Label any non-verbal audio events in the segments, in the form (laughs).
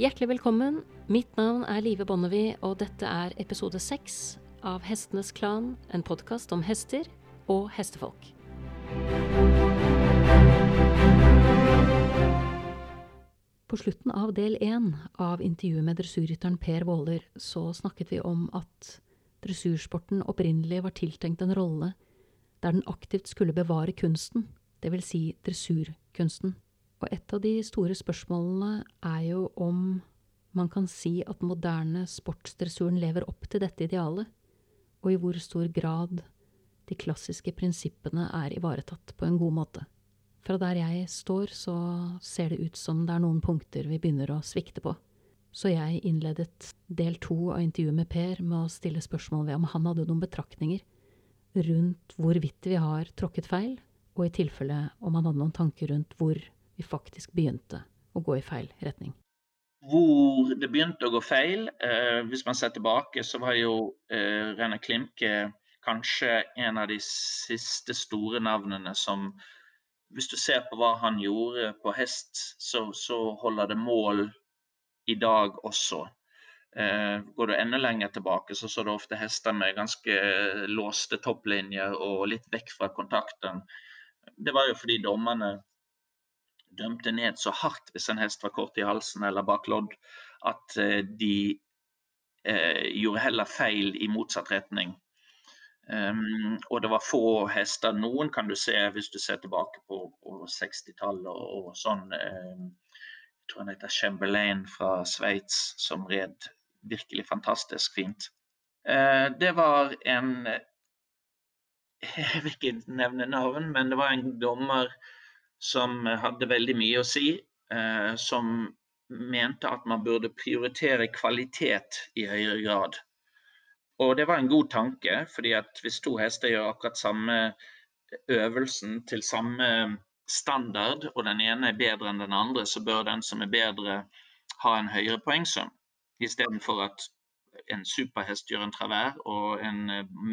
Hjertelig velkommen. Mitt navn er Live Bonnevie, og dette er episode seks av Hestenes Klan, en podkast om hester og hestefolk. På slutten av del én av intervjuet med dressurrytteren Per Våler så snakket vi om at dressursporten opprinnelig var tiltenkt en rolle der den aktivt skulle bevare kunsten, vil si dressurkunsten. Og et av de store spørsmålene er jo om man kan si at moderne sportsdressuren lever opp til dette idealet, og i hvor stor grad de klassiske prinsippene er ivaretatt på en god måte. Fra der jeg står, så ser det ut som det er noen punkter vi begynner å svikte på. Så jeg innledet del to av intervjuet med Per med å stille spørsmål ved om han hadde noen betraktninger rundt hvorvidt vi har tråkket feil, og i tilfelle om han hadde noen tanker rundt hvor vi faktisk begynte å gå i feil retning. Hvor det begynte å gå feil, eh, hvis man ser tilbake, så var jo eh, Rene Klimke kanskje en av de siste store navnene som Hvis du ser på hva han gjorde på hest, så, så holder det mål i dag også. Eh, går du enda lenger tilbake, så så du ofte hester med ganske låste topplinjer og litt vekk fra kontakten. Det var jo fordi dommerne dømte ned så hardt hvis en hest var kort i halsen eller bak lodd, at eh, de eh, gjorde heller feil i motsatt retning. Um, og det var få hester. Noen kan du se hvis du ser tilbake på, på 60-tallet og, og, sånn. Um, jeg tror han heter Chamberlain fra Sveits, som red virkelig fantastisk fint. Uh, det var en (laughs) Jeg vil ikke nevne navn, men det var en dommer som hadde veldig mye å si, eh, som mente at man burde prioritere kvalitet i høyere grad. Og det var en god tanke, fordi at hvis to hester gjør akkurat samme øvelsen til samme standard, og den ene er bedre enn den andre, så bør den som er bedre, ha en høyere poengsum. Istedenfor at en superhest gjør en travær og en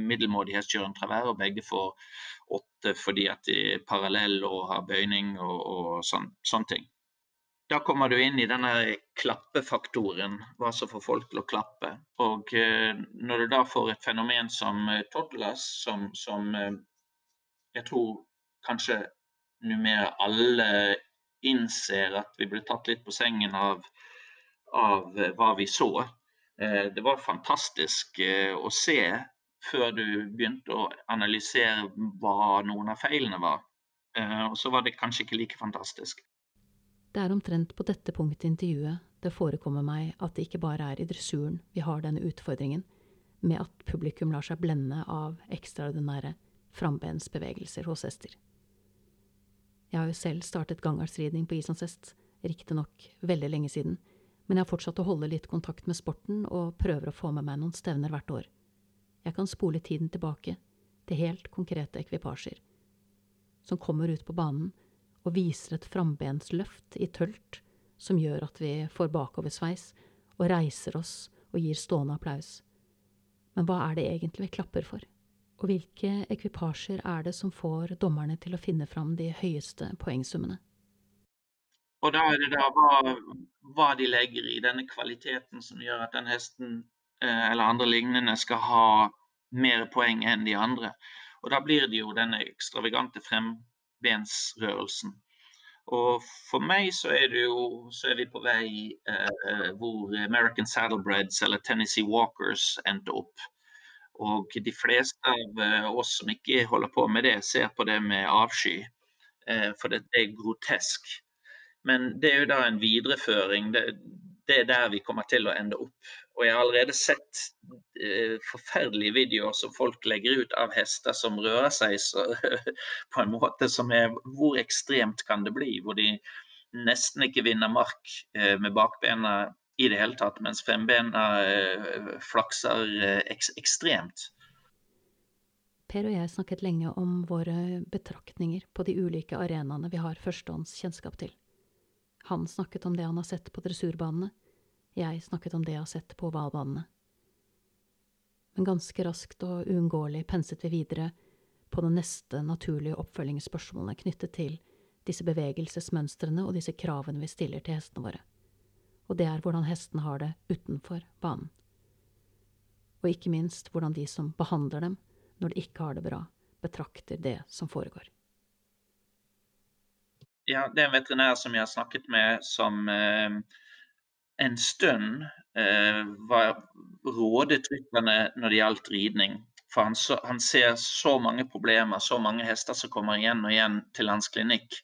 middelmådig hest gjør en travær, og begge får åtte fordi at de er parallelle og har bøyning og, og sånn, sånne ting. Da kommer du inn i denne klappefaktoren, hva som får folk til å klappe. Og eh, når du da får et fenomen som eh, Toddlers, som, som eh, jeg tror kanskje nå alle innser at vi ble tatt litt på sengen av, av hva vi så. Det var fantastisk å se før du begynte å analysere hva noen av feilene var. Eh, og så var det kanskje ikke like fantastisk. Det er omtrent på dette punktet i intervjuet det forekommer meg at det ikke bare er i dressuren vi har denne utfordringen med at publikum lar seg blende av ekstraordinære frambensbevegelser hos hester. Jeg har jo selv startet gangartsridning på islandshest, riktignok veldig lenge siden, men jeg har fortsatt å holde litt kontakt med sporten og prøver å få med meg noen stevner hvert år. Jeg kan spole tiden tilbake til helt konkrete ekvipasjer, som kommer ut på banen og viser et frambensløft i tølt som gjør at vi får bakoversveis og reiser oss og gir stående applaus. Men hva er det egentlig vi klapper for? Og hvilke ekvipasjer er det som får dommerne til å finne fram de høyeste poengsummene? Og da er det da hva, hva de legger i denne kvaliteten som gjør at den hesten Eh, eller andre lignende skal ha mer poeng enn de andre. Og da blir det jo denne ekstravagante frembensrørelsen. Og for meg så er, jo, så er vi på vei eh, hvor American Saddlebreds eller Tennessee Walkers endte opp. Og de fleste av eh, oss som ikke holder på med det, ser på det med avsky. Eh, for det er grotesk. Men det er jo da en videreføring. Det, det er der vi kommer til å ende opp. Og jeg har allerede sett eh, forferdelige videoer som folk legger ut av hester som rører seg så, (laughs) på en måte som er Hvor ekstremt kan det bli? Hvor de nesten ikke vinner mark eh, med bakbena i det hele tatt, mens frembena eh, flakser eh, ek ekstremt. Per og jeg snakket lenge om våre betraktninger på de ulike arenaene vi har førstehånds kjennskap til. Han snakket om det han har sett på dressurbanene jeg snakket om det jeg har sett på ovalbanene. Men ganske raskt og uunngåelig penset vi videre på de neste naturlige oppfølgingsspørsmålene knyttet til disse bevegelsesmønstrene og disse kravene vi stiller til hestene våre. og det er hvordan hestene har det utenfor banen. Og ikke minst hvordan de som behandler dem når de ikke har det bra, betrakter det som foregår. Ja, det er en veterinær som jeg har snakket med, som eh, en stund eh, var rådet rytterne når det gjaldt ridning. For han, så, han, ser så mange problemer, så mange hester som kommer igjen og igjen til hans klinikk,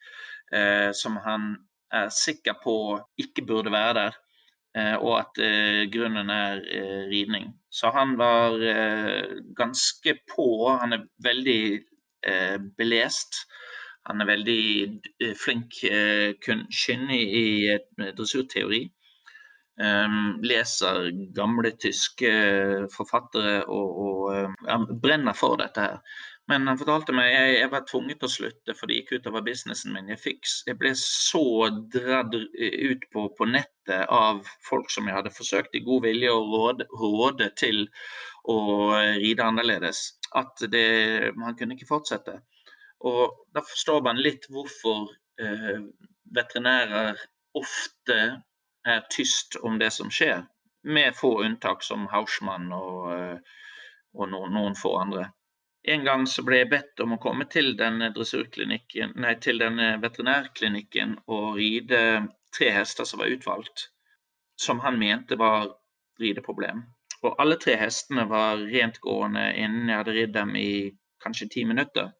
eh, som han er sikker på ikke burde være der. Eh, og at eh, grunnen er eh, ridning. Så han var ganske på. Han er veldig belest. Han er veldig flink, kyndig i dressurteori. Um, leser gamle tyske forfattere og, og ja, brenner for dette her. Men han fortalte meg jeg, jeg var tvunget til å slutte, for det gikk utover businessen min. Jeg, fikk, jeg ble så dratt ut på, på, nettet av folk som jeg hadde forsøkt i god vilje å råde, råde til å ride annerledes, at det, man kunne ikke fortsette. Og Da forstår man litt hvorfor eh, veterinærer ofte er tyst om det som skjer, med få unntak som Hausmann og, eh, og noen, noen, få andre. En gang så ble jeg bedt om å komme til denne, nei, til denne veterinærklinikken og ride tre hester som var utvalgt, som han mente var rideproblem. Og alle tre hestene var rentgående innen jeg hadde ridd dem i kanskje ti minutter.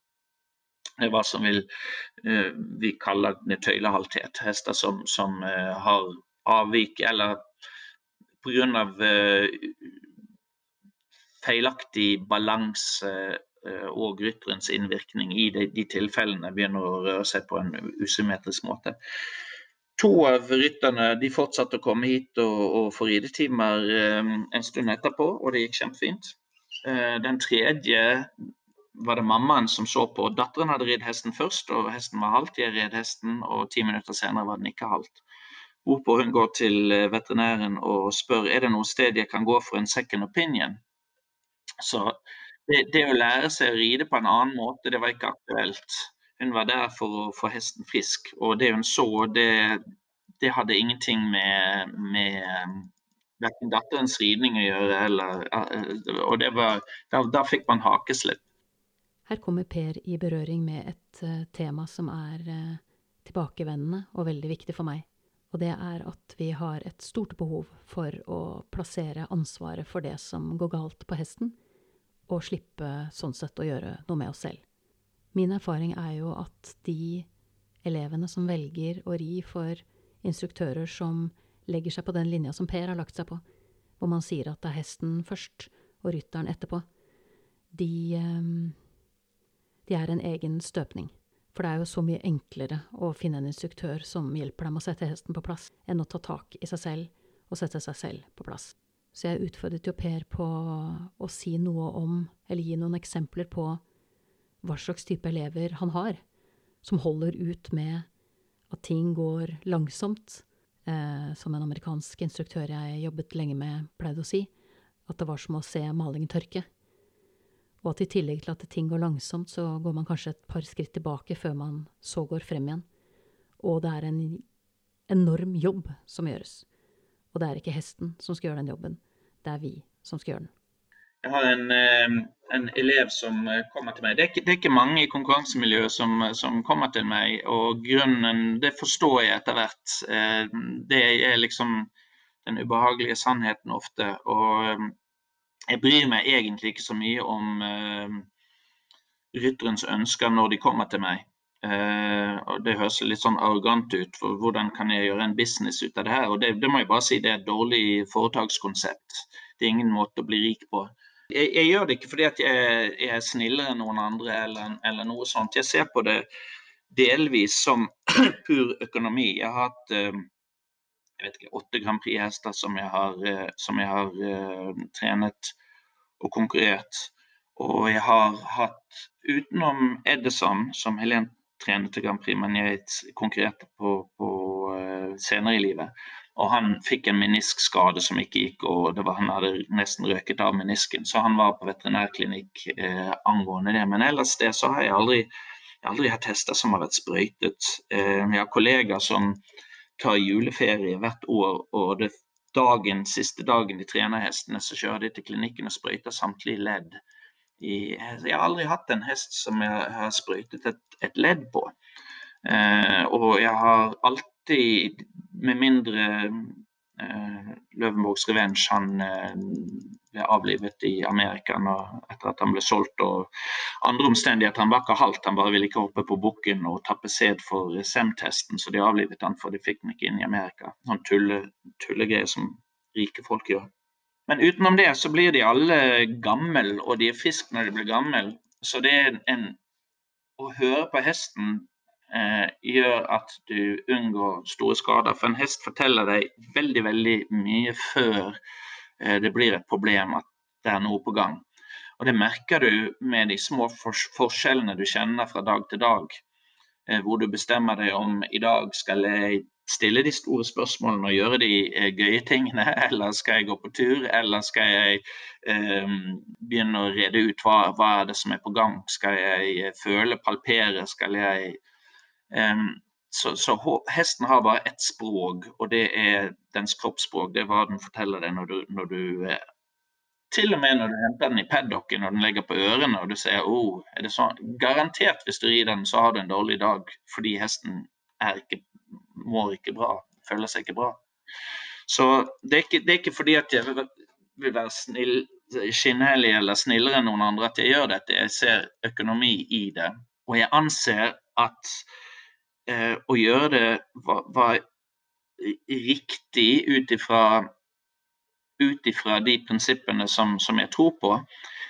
Var som vil, uh, vi kaller tøylehalthet. Hester som, som uh, har avvik eller pga. Uh, feilaktig balanse og rytterens innvirkning i de, de, tilfellene begynner å røre seg på en usymmetrisk måte. To av rytterne de fortsatte å komme hit og, og få ridetimer en stund etterpå, og det gikk kjempefint. Den tredje var det mammaen som så på. Datteren hadde ridd hesten først, og hesten var halvt. Jeg red hesten, og ti minutter senere var den ikke halvt. Hvorpå hun går til eh, veterinæren og spør er det noe sted jeg kan gå for en second opinion. Så det, det, å lære seg å ride på en annen måte, det var ikke aktuelt. Hun var der for å få hesten frisk. Og det hun så, det, det hadde ingenting med, med eh, verken datterens ridning å gjøre, eller eh, Og det var, da, da fikk man hakeslipp. Her kommer Per i berøring med et uh, tema som er uh, tilbakevendende og veldig viktig for meg og det er at vi har et stort behov for å plassere ansvaret for det som går galt på hesten, og slippe sånn sett å gjøre noe med oss selv. Min erfaring er jo at de elevene som velger å ri for instruktører som legger seg på den linja som Per har lagt seg på, hvor man sier at det er hesten først og rytteren etterpå, de, eh, de er en egen støpning. For det er jo så mye enklere å finne en instruktør som hjelper dem å sette hesten på plass, enn å ta tak i seg selv og sette seg selv på plass. Så jeg utfordret jo Per på å si noe om, eller gi noen eksempler på, hva slags type elever han har, som holder ut med at ting går langsomt. Eh, som en amerikansk instruktør jeg jobbet lenge med, pleide å si, at det var som å se malingen tørke. Og at i tillegg til at ting går langsomt, så går man kanskje et par skritt tilbake før man så går frem igjen. Og det er en enorm jobb som gjøres. Og det er ikke hesten som skal gjøre den jobben, det er vi som skal gjøre den. Jeg har en, eh, en elev som eh, kommer til meg. Det er, ikke, det er ikke mange i konkurransemiljøet som, som, kommer til meg. Og grunnen, det forstår jeg etter hvert. Eh, det er liksom den ubehagelige sannheten ofte. Og jeg bryr meg egentlig ikke så mye om uh, rytterens ønsker når de kommer til meg. Uh, og Det høres litt sånn arrogant ut, for hvordan kan jeg gjøre en business ut av det her? Og det, det må jeg bare si, det er et dårlig foretakskonsept. Det er ingen måte å bli rik på. Jeg, jeg gjør det ikke fordi at jeg, jeg er snillere enn noen andre eller, eller, noe sånt. Jeg ser på det delvis som (clears throat) pur økonomi. Jeg har hatt uh, jeg vet ikke, åtte Grand Prix-hester som jeg har, eh, som jeg har uh, trenet og konkurrert. Og jeg har hatt, utenom Edison, som Helen trenet til Grand Prix, men jeg konkurrerte på, på uh, senere i livet. Og han fikk en meniskskade som ikke gikk, og var, han hadde nesten røket av menisken. Så han var på veterinærklinikk eh, angående det. Men ellers det så har jeg aldri, aldri hatt hester som har vært sprøytet. Eh, jeg har kollegaer som tar juleferie hvert år. og det dagen, siste dagen de trener hestene, så kjører de til klinikken og sprøyter samtlige ledd. Jeg har aldri hatt en hest som jeg har sprøytet et, et ledd på. Eh, og jeg har alltid, med mindre Løvenborgs Revenge han eh, ble avlivet i Amerika etter at han ble solgt. og Andre omstendigheter. Han var ikke halvt, han bare ville ikke hoppe på bukken og tappe sæd for SEM-testen, så de avlivet han for de fikk han ikke inn i Amerika. Sånn tulle, tullegreier som rike folk gjør. Men utenom det så blir de alle gamle, og de er friske når de blir gamle. Så det er en Å høre på hesten eh, gjør at du unngår store skader. For en hest forteller deg veldig, veldig mye før Eh, det blir et problem at det er noe på gang. Og Det merker du med de små forskjellene du kjenner fra dag til dag. Eh, hvor du bestemmer deg om i dag skal jeg stille de store spørsmålene og gjøre de eh, gøye tingene, (laughs) eller skal jeg gå på tur, eller skal jeg eh, begynne å rede ut hva, hva, er det som er på gang. Skal jeg føle, palpere, skal jeg eh, så, så, hesten har bare ett språk, og det er dens kroppsspråk. Det er hva den forteller deg når du, når du eh, Til og med når du henter den i paddocken og den legger på ørene og du sier oh, er det sånn? Garantert hvis du rir den, så har du en dårlig dag fordi hesten er ikke, mår ikke bra, føler seg ikke bra. Så det er ikke, det er ikke fordi at jeg vil, vil være snill, skinnhellig eller snillere enn noen andre at jeg gjør dette. Jeg ser økonomi i det. Og jeg anser at å gjøre det var, var riktig ut ifra de prinsippene som, som, jeg tror på,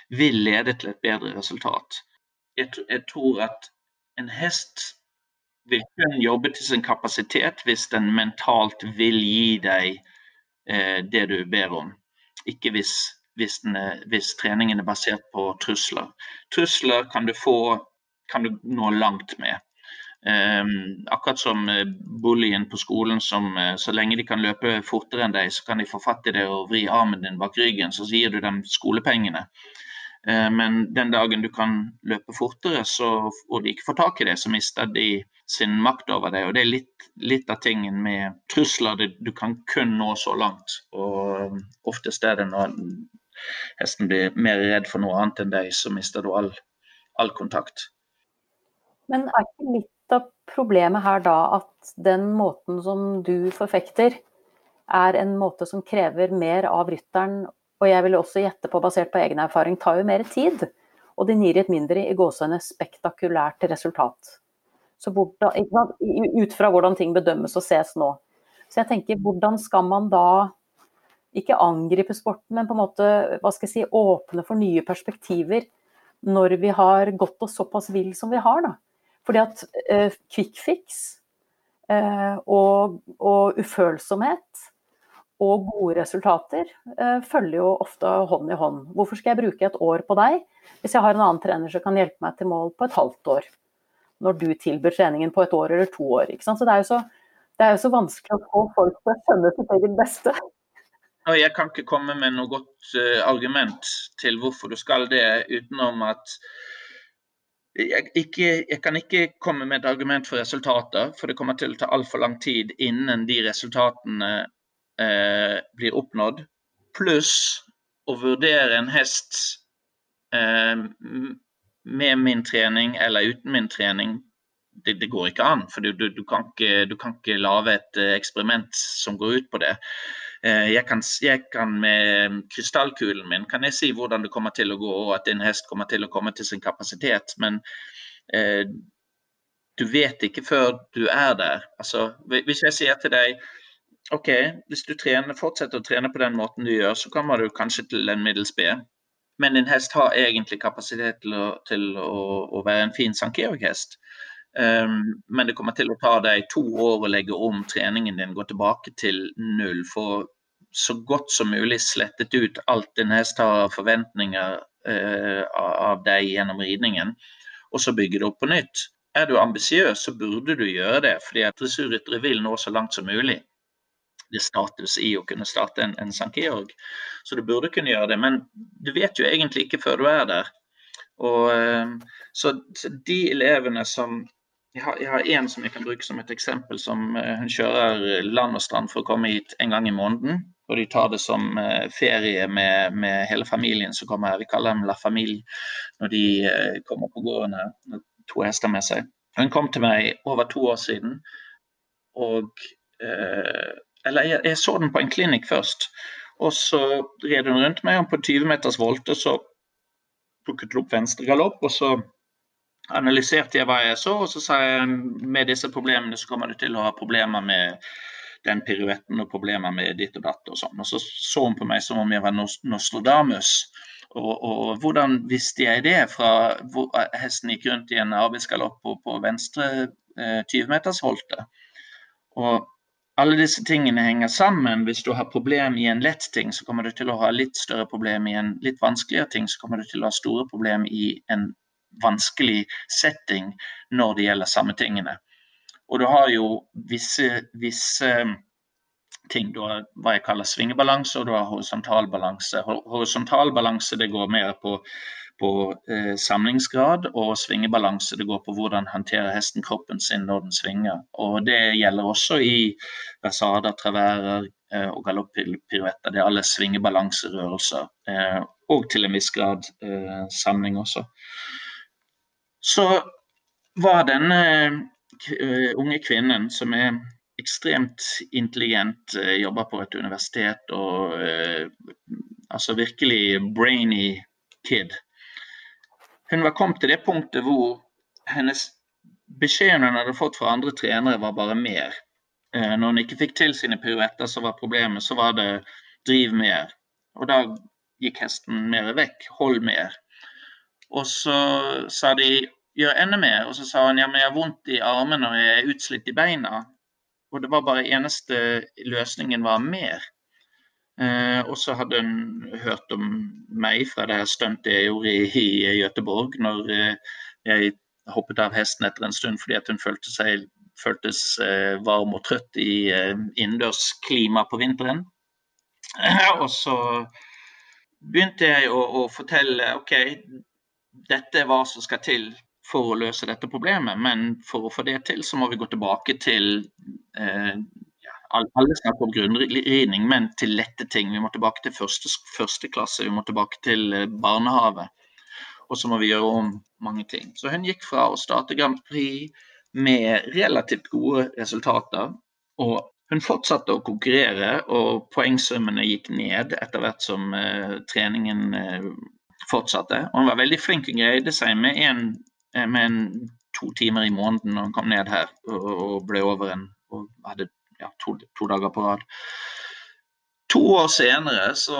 vil lede til et bedre resultat. Jeg, jeg tror at en hest vil kun jobbe til sin kapasitet hvis den mentalt vil gi deg eh, det du ber om. Ikke hvis, hvis, er, hvis, treningen er basert på trusler. Trusler kan du få kan du nå langt med. Um, akkurat som uh, bullyen på skolen som uh, så lenge de kan løpe fortere enn deg, så kan de få fatt i deg og vri armen din bak ryggen, så gir du dem skolepengene. Uh, men den dagen du kan løpe fortere så, og de ikke får tak i det, så mister de sin makt over deg. Og det er litt, litt av tingen med trusler. Du kan kun nå så langt. Og oftest er det når hesten blir mer redd for noe annet enn deg, så mister du all, all kontakt. Men er ikke litt av problemet her da at den måten som du forfekter, er en måte som krever mer av rytteren, og jeg vil også gjette på, basert på egen erfaring, tar jo mer tid. Og den gir et mindre i gåsehudene spektakulært resultat. Så hvordan, ut fra hvordan ting bedømmes og ses nå. Så jeg tenker, hvordan skal man da ikke angripe sporten, men på en måte hva skal jeg si, åpne for nye perspektiver når vi har gått oss såpass vill som vi har, da. Fordi at eh, quick fix eh, og, og, ufølsomhet og gode resultater eh, følger jo ofte hånd i hånd. Hvorfor skal jeg bruke et år på deg hvis jeg har en annen trener som kan hjelpe meg til mål på et halvt år? Når du tilbyr treningen på et år eller to år. Så det så, det er jo så vanskelig å få folk til å skjønne sitt eget beste. Jeg kan ikke komme med noe godt uh, argument til hvorfor du skal det, utenom at jeg, ikke, jeg, kan ikke komme med et argument for resultater, for det kommer til å ta altfor lang tid innen de resultatene eh, blir oppnådd. Pluss å vurdere en hest eh, med min trening eller uten min trening. Det, det går ikke an, for du, du, du, kan ikke, du kan ikke lage et eh, eksperiment som går ut på det. Eh, jeg kan, jeg kan, med krystallkulen min kan jeg si hvordan det kommer til å gå, og at en hest kommer til å komme til sin kapasitet. Men eh, du vet ikke før du er der. Altså, hvis jeg sier til deg OK, hvis du trener, fortsetter å trene på den måten du gjør, så kommer du kanskje til en middels B. Men en hest har egentlig kapasitet til å, til å, å være en fin sankerhest. Um, men det kommer til å ta deg to år å legge om treningen din, gå tilbake til null. For så godt som mulig slettet ut alt en hest har av forventninger uh, av deg gjennom ridningen, og så bygge det opp på nytt. Er du ambisiøs, så burde du gjøre det, fordi at dressurryttere vil nå så langt som mulig. Det er status i å kunne starte en, en Sankeorg, så du burde kunne gjøre det. Men du vet jo egentlig ikke før du er der. Og, uh, så, de elevene som jeg har, én som jeg kan bruke som et eksempel. som uh, Hun kjører land og strand for å komme hit en gang i måneden. Og de tar det som uh, ferie med, med, hele familien som kommer her. Vi kaller dem La Familie når de uh, kommer på gården her. To hester med seg. Hun kom til meg over to år siden. Og Eller jeg, jeg, så den på en klinikk først. Og så red hun rundt meg, og på 20 meters volte så plukket hun opp venstre galopp. og så analyserte jeg hva jeg så, og så sa jeg med disse problemene så kommer du til å ha problemer med den piruetten og problemer med ditt og datt og sånn. Og så så hun på meg som om jeg var Nostradamus. Og, og hvordan visste jeg det fra hvor hesten gikk rundt i en arbeidsgalopp på, på venstre eh, 20-metersholte? Og alle disse tingene henger sammen. Hvis du har problem i en lett ting, så kommer du til å ha litt større problem i en litt vanskeligere ting. Så kommer du til å ha store problem i en vanskelig setting når det gjelder samme tingene. Og du har jo visse, visse ting. Du har hva jeg kaller svingebalanse, og du har horisontal balanse. Horisontal balanse det går mer på, på eh, samlingsgrad, og svingebalanse det går på hvordan håndterer hesten kroppen sin når den svinger. Og Det gjelder også i versader, traverer eh, og galoppiruetter. Det er alle svingebalanserørelser. Eh, og til en viss grad eh, samling også så var denne unge kvinnen, som er ekstremt intelligent, uh, jobber på et universitet og uh, altså virkelig brainy kid. Hun var kommet til det punktet hvor hennes beskjeden hun hadde fått fra andre trenere, var bare mer. Når hun ikke fikk til sine piruetter, så var problemet så var det driv mer. Og da gikk hesten mer vekk, hold mer. Og så sa de gjør enda mer. Og så sa han ja, men jeg har vondt i armene og jeg er utslitt i beina. Og det var bare eneste løsningen var mer. Eh, og så hadde hun hørt om meg fra det her stuntet jeg gjorde i, i Göteborg når eh, jeg hoppet av hesten etter en stund fordi at hun følte seg føltes eh, varm og trøtt i eh, innendørs på vinteren. (clears throat) og så begynte jeg å, å fortelle OK, dette er hva som skal til for å løse dette problemet. Men for å få det til, så må vi gå tilbake til eh, Alle snakker om grunnridning, men til lette ting. Vi må tilbake til første, første klasse, vi må tilbake til eh, barnehage. Og så må vi gjøre om mange ting. Så hun gikk fra å starte Grand Prix med relativt gode resultater. Og hun fortsatte å konkurrere, og poengsummene gikk ned etter hvert som uh, treningen uh, fortsatte. Og hun var veldig flink og greide seg med en med en, to timer i måneden han kom ned her og, ble over en og hadde ja, to, to, dager på rad. To år senere så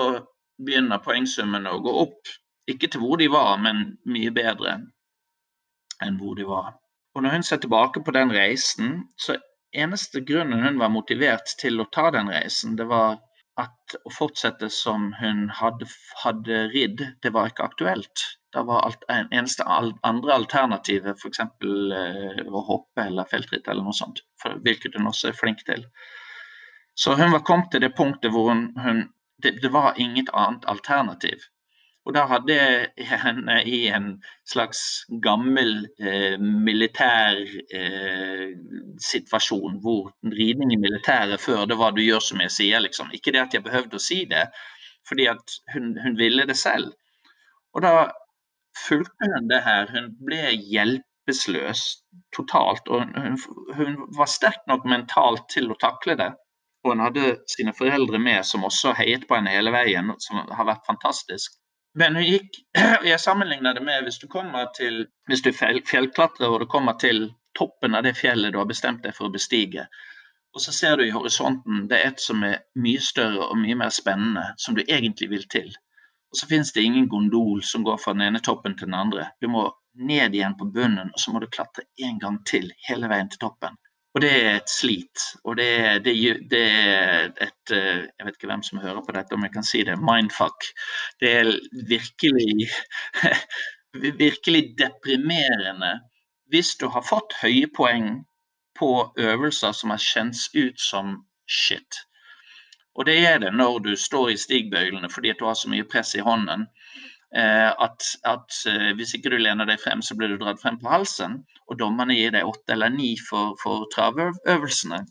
begynner poengsummene å gå opp. Ikke til hvor de var, men mye bedre enn hvor de var. Og når hun ser tilbake på den reisen, så eneste grunnen hun var motivert til å ta den reisen, det var at å fortsette som hun hadde, hadde ridd, det var ikke aktuelt. Det var alt, eneste andre alternativet f.eks. Eh, å hoppe eller feltritt eller noe sånt, for, hvilket hun også er flink til. Så hun var kommet til det punktet hvor hun, hun det, det, var inget annet alternativ. Og da hadde jeg henne i en slags gammel eh, militær eh, situasjon, hvor ridning i militæret før det var du gjør som jeg sier, liksom. Ikke det at jeg behøvde å si det, fordi at hun, hun ville det selv. Og da fulgte hun det her. Hun ble hjelpeløs totalt. Og hun, hun, var sterk nok mentalt til å takle det. Og hun hadde sine foreldre med, som også heiet på henne hele veien, som har vært fantastisk. Men hun gikk Jeg sammenligner det med hvis du kommer til hvis du er fjellklatrer og du kommer til toppen av det fjellet du har bestemt deg for å bestige. Og så ser du i horisonten det er et som er mye større og mye mer spennende, som du egentlig vil til. Og så finnes det ingen gondol som går fra den ene toppen til den andre. Du må ned igjen på bunnen, og så må du klatre en gang til hele veien til toppen. Og det er et slit. Og det er, det, det er, et eh, Jeg vet ikke hvem som hører på dette, om jeg kan si det. Mindfuck. Det er virkelig (laughs) virkelig deprimerende hvis du har fått høye poeng på øvelser som har kjents ut som shit. Og det er det når du står i stigbøylene fordi at du har så mye press i hånden. Eh, at, at eh, hvis ikke du lener deg frem, så blir du dratt frem på halsen. Og dommerne gir deg åtte eller ni for, for travøvelsene.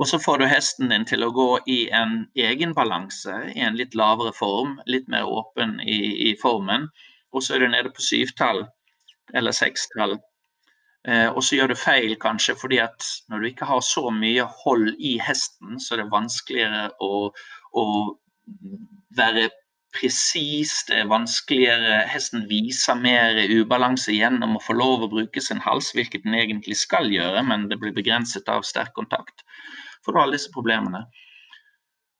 Og så får du hesten din til å gå i en egen balanse, i en litt lavere form, litt mer åpen i, i formen. Og så er du nede på syvtall eller sekstall. Eh, og så gjør du feil kanskje fordi at når du ikke har så mye hold i hesten, så er det vanskeligere å, å være presis, det er vanskeligere. Hesten viser mer ubalanse gjennom å få lov å bruke sin hals, hvilket den egentlig skal gjøre, men det blir begrenset av sterk kontakt. For du alle disse problemene.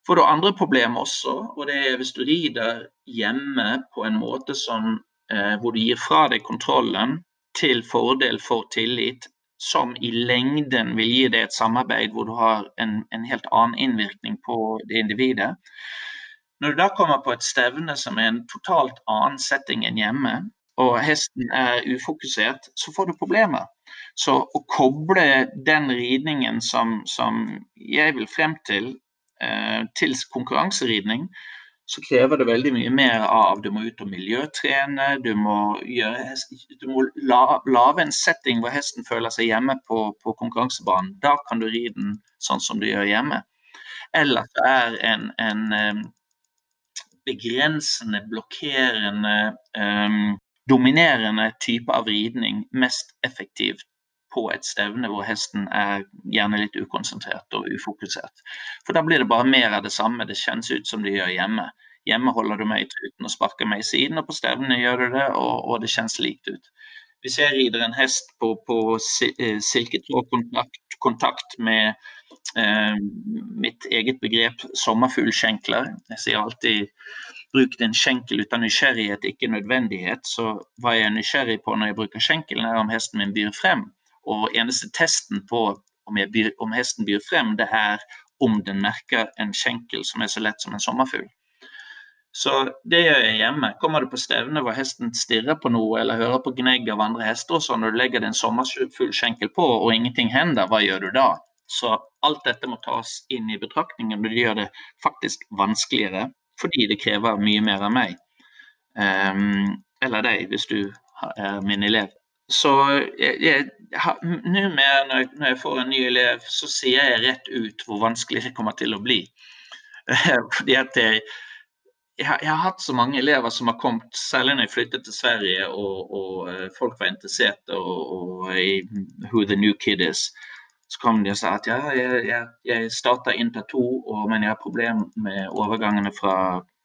For du andre problemer også, og det er hvis du rider hjemme på en måte som, eh, hvor du gir fra deg kontrollen til fordel for tillit, som i lengden vil gi deg et samarbeid hvor du har en, en helt annen innvirkning på det individet når du da kommer på et stevne som er en totalt annen setting enn hjemme, og hesten er ufokusert, så får du problemer. Så å koble den ridningen som, som jeg vil frem til, eh, til konkurranseridning, så krever det veldig mye mer av. Du må ut og miljøtrene, du må, gjøre, du må la, lage en setting hvor hesten føler seg hjemme på, på konkurransebanen. Da kan du ri den sånn som du gjør hjemme. Eller at det er en, en eh, begrensende, blokkerende, um, dominerende type av ridning mest effektivt på et stevne hvor hesten er gjerne litt ukonsentrert og ufokusert. For da blir det bare mer av det samme. Det kjennes ut som det gjør hjemme. Hjemme holder du meg i truten og sparker meg i siden, og på stevnene gjør du det, og, og det kjennes likt ut. Hvis jeg rider en hest på, på silketrådkontakt silketrådkontakt med eh, mitt eget begrep sommerfuglskjenkler Jeg sier alltid bruk din skjenkel ut av nysgjerrighet, ikke nødvendighet. Så hva jeg er nysgjerrig på når jeg bruker skjenkelen, er om hesten min byr frem. Og eneste testen på om, byr, om hesten byr frem, det er om den merker en skjenkel som er så lett som en sommerfugl. Så det gjør jeg hjemme. Kommer du på stevne hvor hesten stirrer på noe eller hører på gnegg av andre hester, og så når du legger din sommerfuglskjenkel på og ingenting hender, hva gjør du da? Så alt dette må tas inn i betraktningen, og det gjør det faktisk vanskeligere fordi det krever mye mer av meg. Um, eller deg, hvis du er min elev. Så nå når, når jeg får en ny elev, så sier jeg rett ut hvor vanskelig det kommer til å bli. (laughs) fordi at jeg jeg har, jeg har, hatt så mange elever som har kommet, særlig når jeg flyttet til Sverige og, og uh, folk var interessert og, og, i who the new kid is. Så kom de og sa at ja, jeg, jeg, jeg starta Inter 2, og, men jeg har problemer med overgangene fra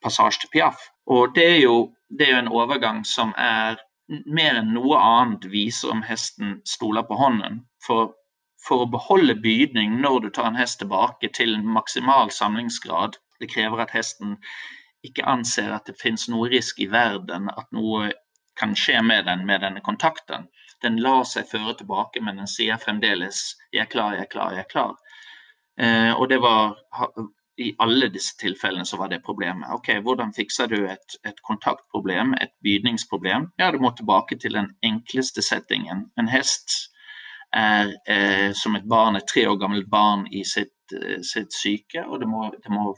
Passasje til Piaf. Og det er, jo, det er jo en overgang som er mer enn noe annet viser om hesten stoler på hånden. For, for å beholde bydning når du tar en hest tilbake til en maksimal samlingsgrad, det krever at hesten ikke anser at det finnes noe risk i verden, at noe kan skje med den med denne kontakten. Den lar seg føre tilbake, men den sier fremdeles 'jeg er klar, jeg er klar, jeg er klar'. Eh, og det var i alle disse tilfellene så var det problemet. Ok, Hvordan fikser du et, et kontaktproblem, et bydningsproblem? Ja, du må tilbake til den enkleste settingen. En hest er eh, som et barn, et tre år gammelt barn i sitt, eh, sitt syke, og det må, det må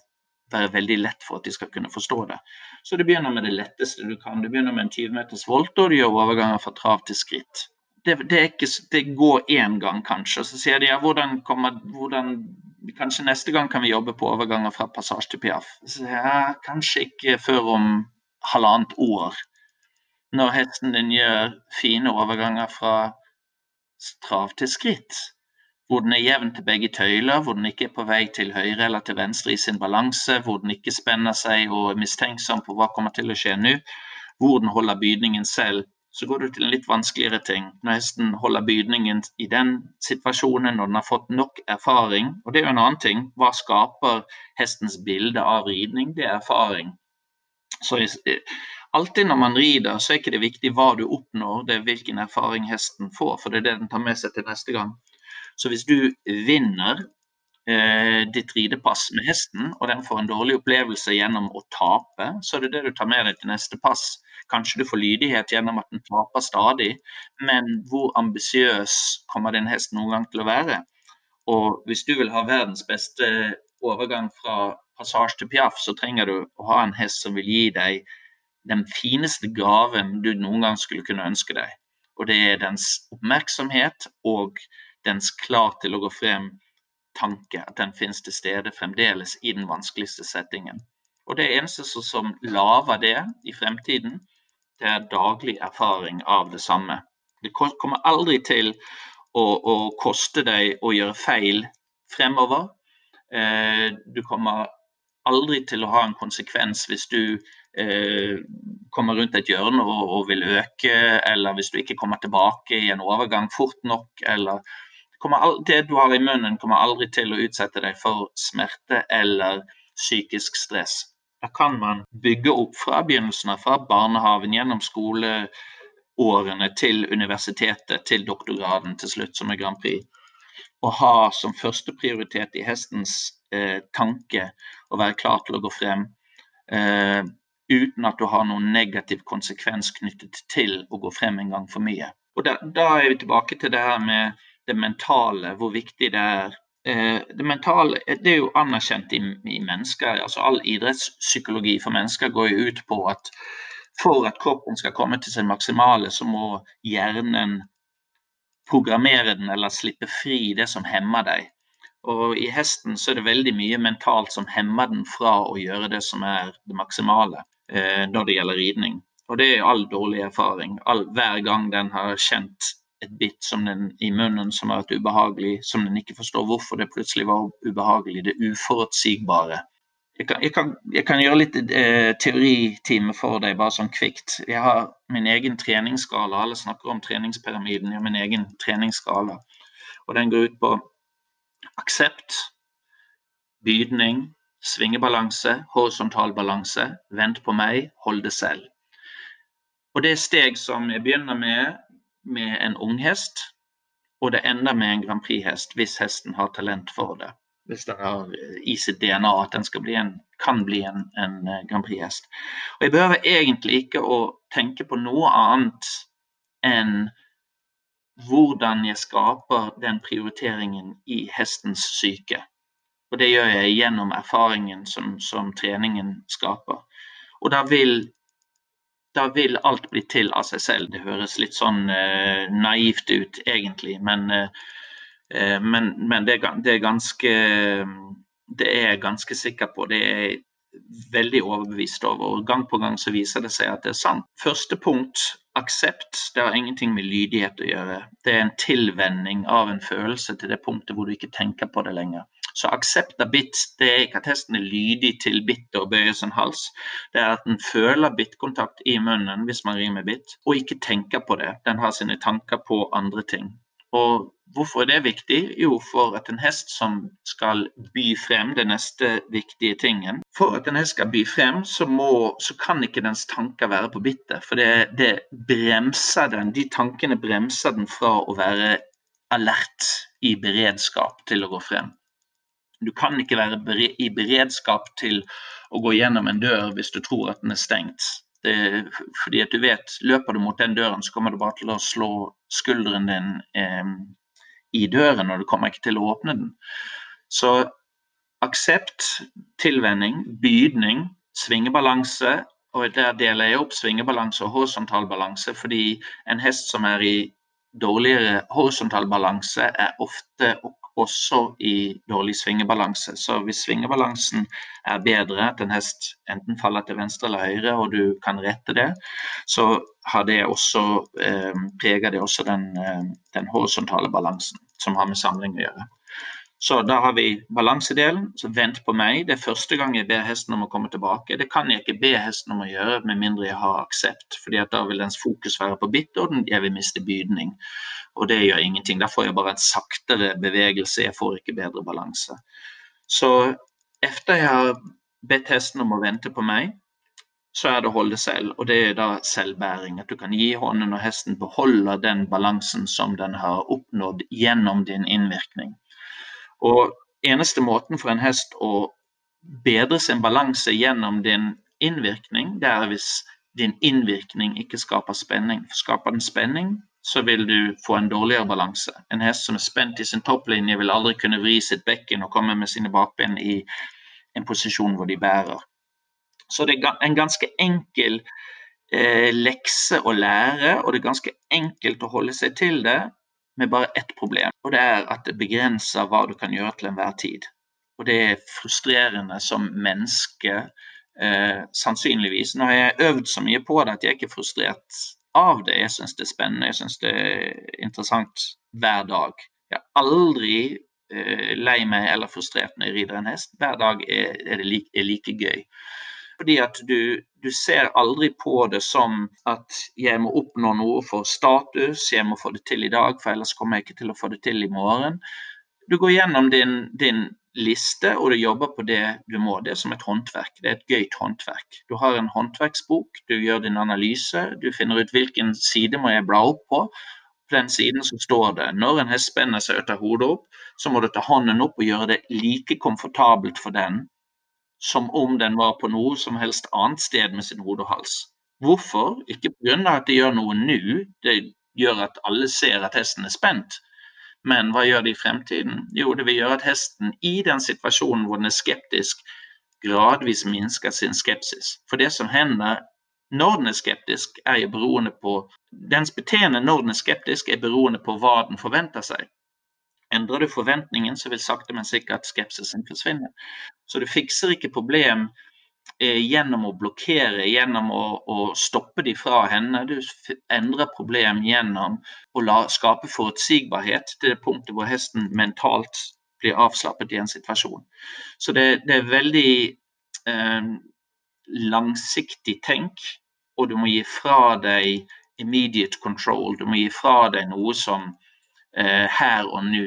være veldig lett for at de skal kunne forstå det. Så du begynner med det letteste du kan. Du begynner med en 20 meters volt, og du gjør overganger fra trav til skritt. Det, det, ikke, det går én gang, kanskje. Så sier de ja, hvordan, kommer, hvordan Kanskje neste gang kan vi jobbe på overganger fra passasje til piaf. Så ja, kanskje ikke før om halvannet år. Når hesten din gjør fine overganger fra strav til skritt hvor den er jevn til begge tøyler, hvor den ikke er på vei til høyre eller til venstre i sin balanse, hvor den ikke spenner seg og er mistenksom på hva kommer til å skje nå, hvor den holder bydningen selv. Så går du til en litt vanskeligere ting. Når hesten holder bydningen i den situasjonen, når den har fått nok erfaring, og det er jo en annen ting, hva skaper hestens bilde av ridning? Det er erfaring. Så alltid når man rider, så er ikke det viktig hva du oppnår, det er hvilken erfaring hesten får, for det er det den tar med seg til neste gang. Så hvis du vinner ditt ridepass med hesten, og den får en dårlig opplevelse gjennom å tape, så er det det du tar med deg til neste pass. Kanskje du får lydighet gjennom at den taper stadig, men hvor ambisiøs kommer din hest noen gang til å være? Og hvis du vil ha verdens beste overgang fra passasje til piaff, så trenger du å ha en hest som vil gi deg den fineste gaven du noen gang skulle kunne ønske deg. Og det er dens oppmerksomhet og dens klar til å gå frem tanke. At den finnes til stede fremdeles i den vanskeligste settingen. Og det eneste som lager det i fremtiden, det er daglig erfaring av det samme. Det kommer aldri til å, å koste deg å gjøre feil fremover. Eh, du kommer aldri til å ha en konsekvens hvis du eh, kommer rundt et hjørne og, vil øke, eller hvis du ikke kommer tilbake i en overgang fort nok, eller Det du har i munnen, kommer aldri til å utsette deg for smerte eller psykisk stress. Da kan man bygge opp fra begynnelsen av, fra barnehagen gjennom skoleårene til universitetet, til doktorgraden til slutt, som er Grand Prix. Og ha som førsteprioritet i hestens eh, tanke å være klar til å gå frem. Eh, uten at du har noen negativ konsekvens knyttet til å gå frem en gang for mye. Og da, da er vi tilbake til det her med det mentale, hvor viktig det er. Eh, det mentale det er jo anerkjent i, i mennesker. altså All idrettspsykologi for mennesker går jo ut på at for at kroppen skal komme til sin maksimale, så må hjernen programmere den eller slippe fri det som hemmer deg. Og i hesten så er det veldig mye mentalt som hemmer den fra å gjøre det som er det maksimale eh, når det gjelder ridning. Og det er all dårlig erfaring. All, hver gang den har kjent et bitt som den, i munnen som har vært ubehagelig, som den ikke forstår hvorfor det plutselig var ubehagelig, det uforutsigbare. Jeg kan, jeg kan, jeg kan gjøre litt eh, teoritime for deg, bare sånn kvikt. Jeg har min egen treningsskala. Alle snakker om treningspyramiden. Jeg har min egen treningsskala. Og den går ut på aksept, bydning, svingebalanse, horisontal balanse, vent på meg, hold det selv. Og Det er steg som jeg begynner med med en unghest, og det ender med en Grand Prix-hest hvis hesten har talent for det. Hvis den har i sitt DNA at den bli en, kan bli en, en eh, Grand Prix-hest. Og Jeg behøver egentlig ikke å tenke på noe annet enn hvordan jeg skaper den prioriteringen i hestens syke. Og det gjør jeg gjennom erfaringen som, som treningen skaper. Og da vil, da vil, alt bli til av seg selv. Det høres litt sånn eh, naivt ut egentlig, men, eh, men, men det, det, er ganske Det er jeg ganske sikker på. Det er jeg veldig overbevist over. og Gang på gang så viser det seg at det er sant. Første punkt, aksept, det har ingenting med lydighet å gjøre. Det er en tilvenning av en følelse til det punktet hvor du ikke tenker på det lenger. Så aksept av bitt, det er ikke at hesten er lydig til bittet og bøyer sin hals. Det er at den føler bittkontakt i munnen hvis man rir med bitt, og ikke tenker på det. Den har sine tanker på andre ting. Og Hvorfor er det viktig? Jo, for at en hest som skal by frem, den neste viktige tingen For at en hest skal by frem, så, må, så kan ikke dens tanker være på bittet. For det, det, bremser den, de tankene bremser den fra å være alert i beredskap til å gå frem. Du kan ikke være i beredskap til å gå gjennom en dør hvis du tror at den er stengt. Det, fordi at du vet, Løper du mot den døren, så kommer du bare til å slå skulderen din eh, i døren, og du kommer ikke til å åpne den. Så aksept, tilvenning, bydning, svingebalanse. Og der deler jeg opp svingebalanse og horisontal balanse, fordi en hest som er i dårligere horisontal balanse, er ofte også i dårlig svingebalanse. Så hvis svingebalansen er bedre, at en hest enten faller til venstre eller høyre, og du kan rette det, så har det også, eh, preger det også den, eh, den, horisontale balansen, som har med samling å gjøre. Så da har vi balansedelen. Så vent på meg. Det er første gang jeg ber hesten om å komme tilbake. Det kan jeg ikke be hesten om å gjøre med mindre jeg har aksept, fordi da vil dens fokus være på bitt, og jeg vil miste bydning. Og det gjør ingenting. Da får jeg bare en saktere bevegelse, jeg får ikke bedre balanse. Så etter jeg har bedt hesten om å vente på meg, så er det å holde selv. Og det er da selvbæring. At du kan gi hånden og hesten beholder den balansen som den har oppnådd gjennom din innvirkning. Og eneste måten for en hest å bedre sin balanse gjennom din innvirkning, det er hvis din innvirkning ikke skaper spenning. Skaper den spenning, så vil du få en dårligere balanse. En hest som er spent i sin topplinje, vil aldri kunne vri sitt bekken og komme med sine bakben i en posisjon hvor de bærer. Så det er en ganske enkel eh, lekse å lære, og det er ganske enkelt å holde seg til det med bare ett problem. Og det er at det begrenser hva du kan gjøre til enhver tid. Og det er frustrerende som menneske, eh, sannsynligvis. Nå har jeg øvd så mye på det at jeg ikke er frustrert av det. Jeg syns det er spennende, jeg syns det er interessant hver dag. Jeg er aldri eh, lei meg eller frustrert når jeg rider en hest. Hver dag er, er det like, er like gøy. Fordi at du, du, ser aldri på det som at jeg må oppnå noe for status, jeg må få det til i dag, for ellers kommer jeg ikke til å få det til i morgen. Du går gjennom din, din liste, og du jobber på det du må. Det er som et håndverk. Det er et gøyt håndverk. Du har en håndverksbok, du gjør din analyse, du finner ut hvilken side må jeg bla opp på. På den siden så står det når en hest spenner seg og tar hodet opp, så må du ta hånden opp og gjøre det like komfortabelt for den som om den var på noe som helst annet sted med sin hode og hals. Hvorfor? Ikke pga. at det gjør noe nå, det gjør at alle ser at hesten er spent. Men hva gjør det i fremtiden? Jo, det vil gjøre at hesten i den situasjonen hvor den er skeptisk, gradvis minsker sin skepsis. For det som hender når den er skeptisk, er jo beroende på Dens beteende når den er skeptisk, er beroende på hva den forventer seg. Endrer du forventningen, så vil sakte, men sikkert skepsisen forsvinne. Så du fikser ikke problem eh, gjennom å blokkere, gjennom å, å, stoppe de fra henne. Du endrer problem gjennom å la, skape forutsigbarhet til det punktet hvor hesten mentalt blir avslappet i en situasjon. Så det, det er veldig eh, langsiktig tenk, og du må gi fra deg immediate control. Du må gi fra deg noe som her og nå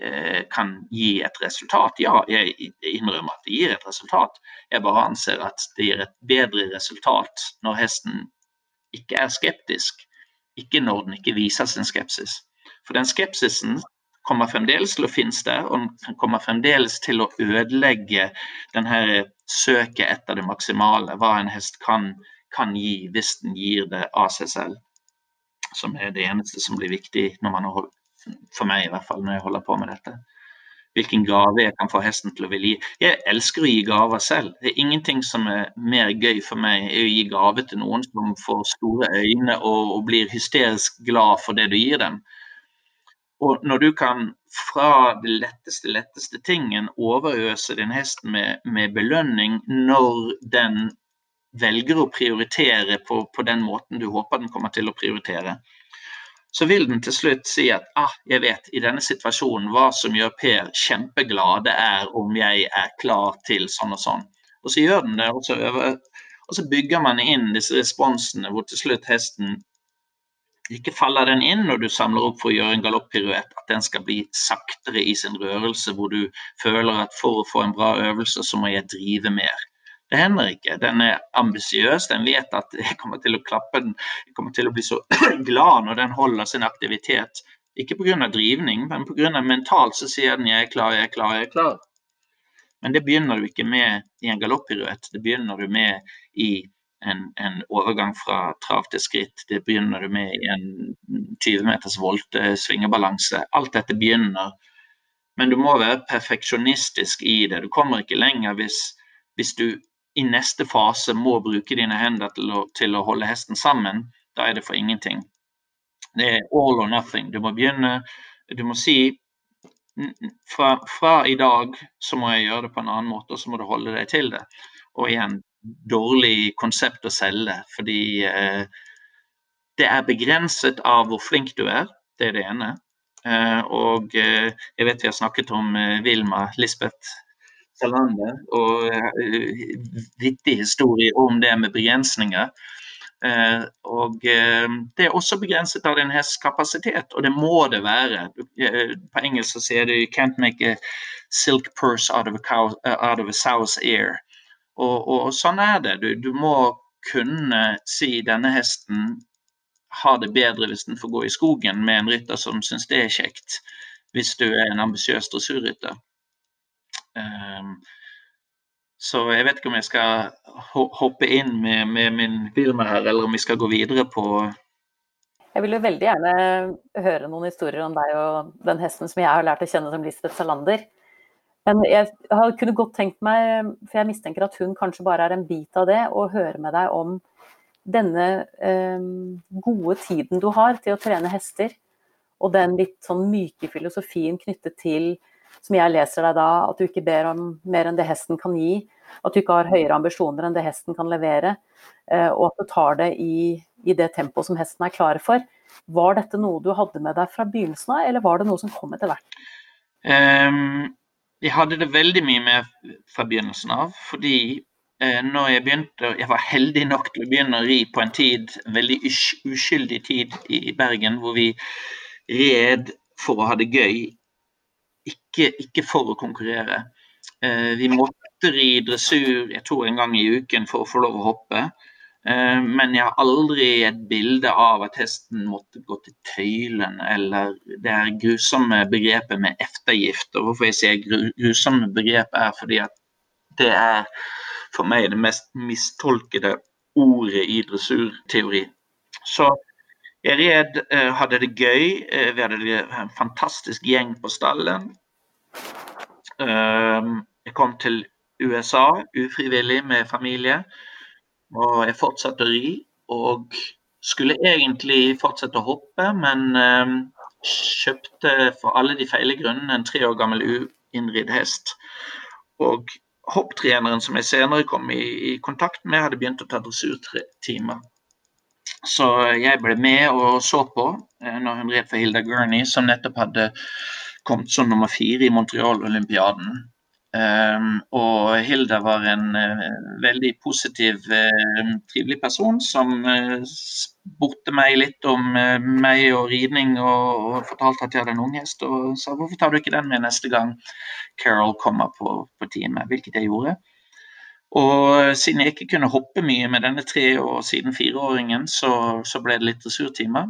eh, kan gi et resultat. Ja, jeg innrømmer at det gir et resultat. Jeg bare anser at det gir et bedre resultat når hesten ikke er skeptisk, ikke når den ikke viser sin skepsis. For den skepsisen kommer fremdeles til å finnes der, og den kommer fremdeles til å ødelegge denne søket etter det maksimale, hva en hest kan, kan gi hvis den gir det av seg selv som er det eneste som blir viktig når man holder, for meg i hvert fall, når jeg holder på med dette. Hvilken gave jeg kan få hesten til å ville gi. Jeg elsker å gi gaver selv. Det er ingenting som er mer gøy for meg enn å gi gave til noen som får store øyne og, og blir hysterisk glad for det du gir dem. Og når du kan fra det letteste, letteste tingen overøse din hest med, med belønning når den velger å prioritere på, på, den måten du håper den kommer til å prioritere, så vil den til slutt si at ah, jeg vet i denne situasjonen hva som gjør Per kjempeglad, det er om jeg er klar til sånn og sånn. Og så gjør den det, og så, øver, og så bygger man inn disse responsene hvor til slutt hesten ikke faller den inn når du samler opp for å gjøre en galopppiruett, at den skal bli saktere i sin rørelse, hvor du føler at for å få en bra øvelse, så må jeg drive mer. Det hender ikke. Den er ambisiøs, den vet at (laughs) jeg kommer til å klappe den, jeg kommer til å bli så (clears throat) glad når den holder sin aktivitet. Ikke pga. drivning, men pga. mentalt så sier den 'jeg er klar, jeg er klar, jeg er klar'. Men det begynner du ikke med i en galoppiruett, det begynner du med i en, en, overgang fra trav til skritt. Det begynner du med i en 20 meters volte svingebalanse. Alt dette begynner. Men du må være perfeksjonistisk i det. Du kommer ikke lenger hvis, hvis du i neste fase må bruke dine hender til å, til å holde hesten sammen, da er det for ingenting. Det er all or nothing. Du må begynne Du må si fra, fra, i dag så må jeg gjøre det på en annen måte, og så må du holde deg til det. Og igjen, dårlig konsept å selge, fordi eh, det er begrenset av hvor flink du er. Det er det ene. Eh, og eh, jeg vet vi har snakket om eh, Vilma Lisbeth landet, og uh, vittig historie om det med begrensninger. Uh, og uh, Det er også begrenset av din hests kapasitet, og det må det være. på engelsk så sier du 'you can't make a silk purse out of a, cow, out of a sow's ear'. Og, og, sånn er det. Du, du må kunne si denne hesten har det bedre hvis den får gå i skogen med en rytter som syns det er kjekt, hvis du er en ambisiøs dressurrytter. Ehm, så jeg vet ikke om jeg skal hoppe inn med, med min firma her, eller om vi skal gå videre på Jeg vil jo veldig gjerne høre noen historier om deg og den hesten som jeg har lært å kjenne som Lisbeth Salander. Men jeg har kunne godt tenkt meg, for jeg mistenker at hun kanskje bare er en bit av det, å høre med deg om denne eh, gode tiden du har til å trene hester, og den litt sånn myke filosofien knyttet til, som jeg leser deg da, at du ikke ber om mer enn det hesten kan gi, at du ikke har høyere ambisjoner enn det hesten kan levere, eh, og at du tar det i, i det tempoet som hesten er klar for. Var dette noe du hadde med deg fra begynnelsen av, eller var det noe som kom etter hvert? Um, jeg hadde det veldig mye med fra begynnelsen av. Fordi eh, når jeg begynte Jeg var heldig nok til å begynne å ri på en tid, en veldig uskyldig tid i Bergen, hvor vi red for å ha det gøy, ikke, ikke for å konkurrere. Eh, vi måtte ri dressur jeg tror en gang i uken for å få lov å hoppe. Eh, men jeg har aldri et bilde av at hesten måtte gå til tøylen, eller det er grusomme begrepet med eftergift. Og hvorfor jeg sier grusomme begrep, er fordi at det er for meg det mest mistolkede ordet i dressurteori. Så jeg red, eh, hadde det gøy. Eh, vi hadde en fantastisk gjeng på stallen. Jeg kom til USA ufrivillig med familie. Og jeg fortsatte å ri. Og skulle egentlig fortsette å hoppe, men eh, kjøpte for alle de feile grunnene en tre år gammel uinnridd hest. Og hopptreneren som jeg senere kom i kontakt med, hadde begynt å ta dressurtimer. Så jeg ble med og så på eh, når hun red for Hilda Gurney, som nettopp hadde kommet som nummer fire i Montreal-olympiaden. Um, og Hilda var en uh, veldig positiv, uh, trivelig person som uh, spurte meg litt om meg og ridning, og, og, fortalte at jeg hadde en unghest. Og sa hvorfor tar du ikke den med neste gang Carol kommer på, på teamet, hvilket jeg gjorde. Og siden jeg ikke kunne hoppe mye med denne tre- og siden fireåringen, så, så ble det litt dressurtimer.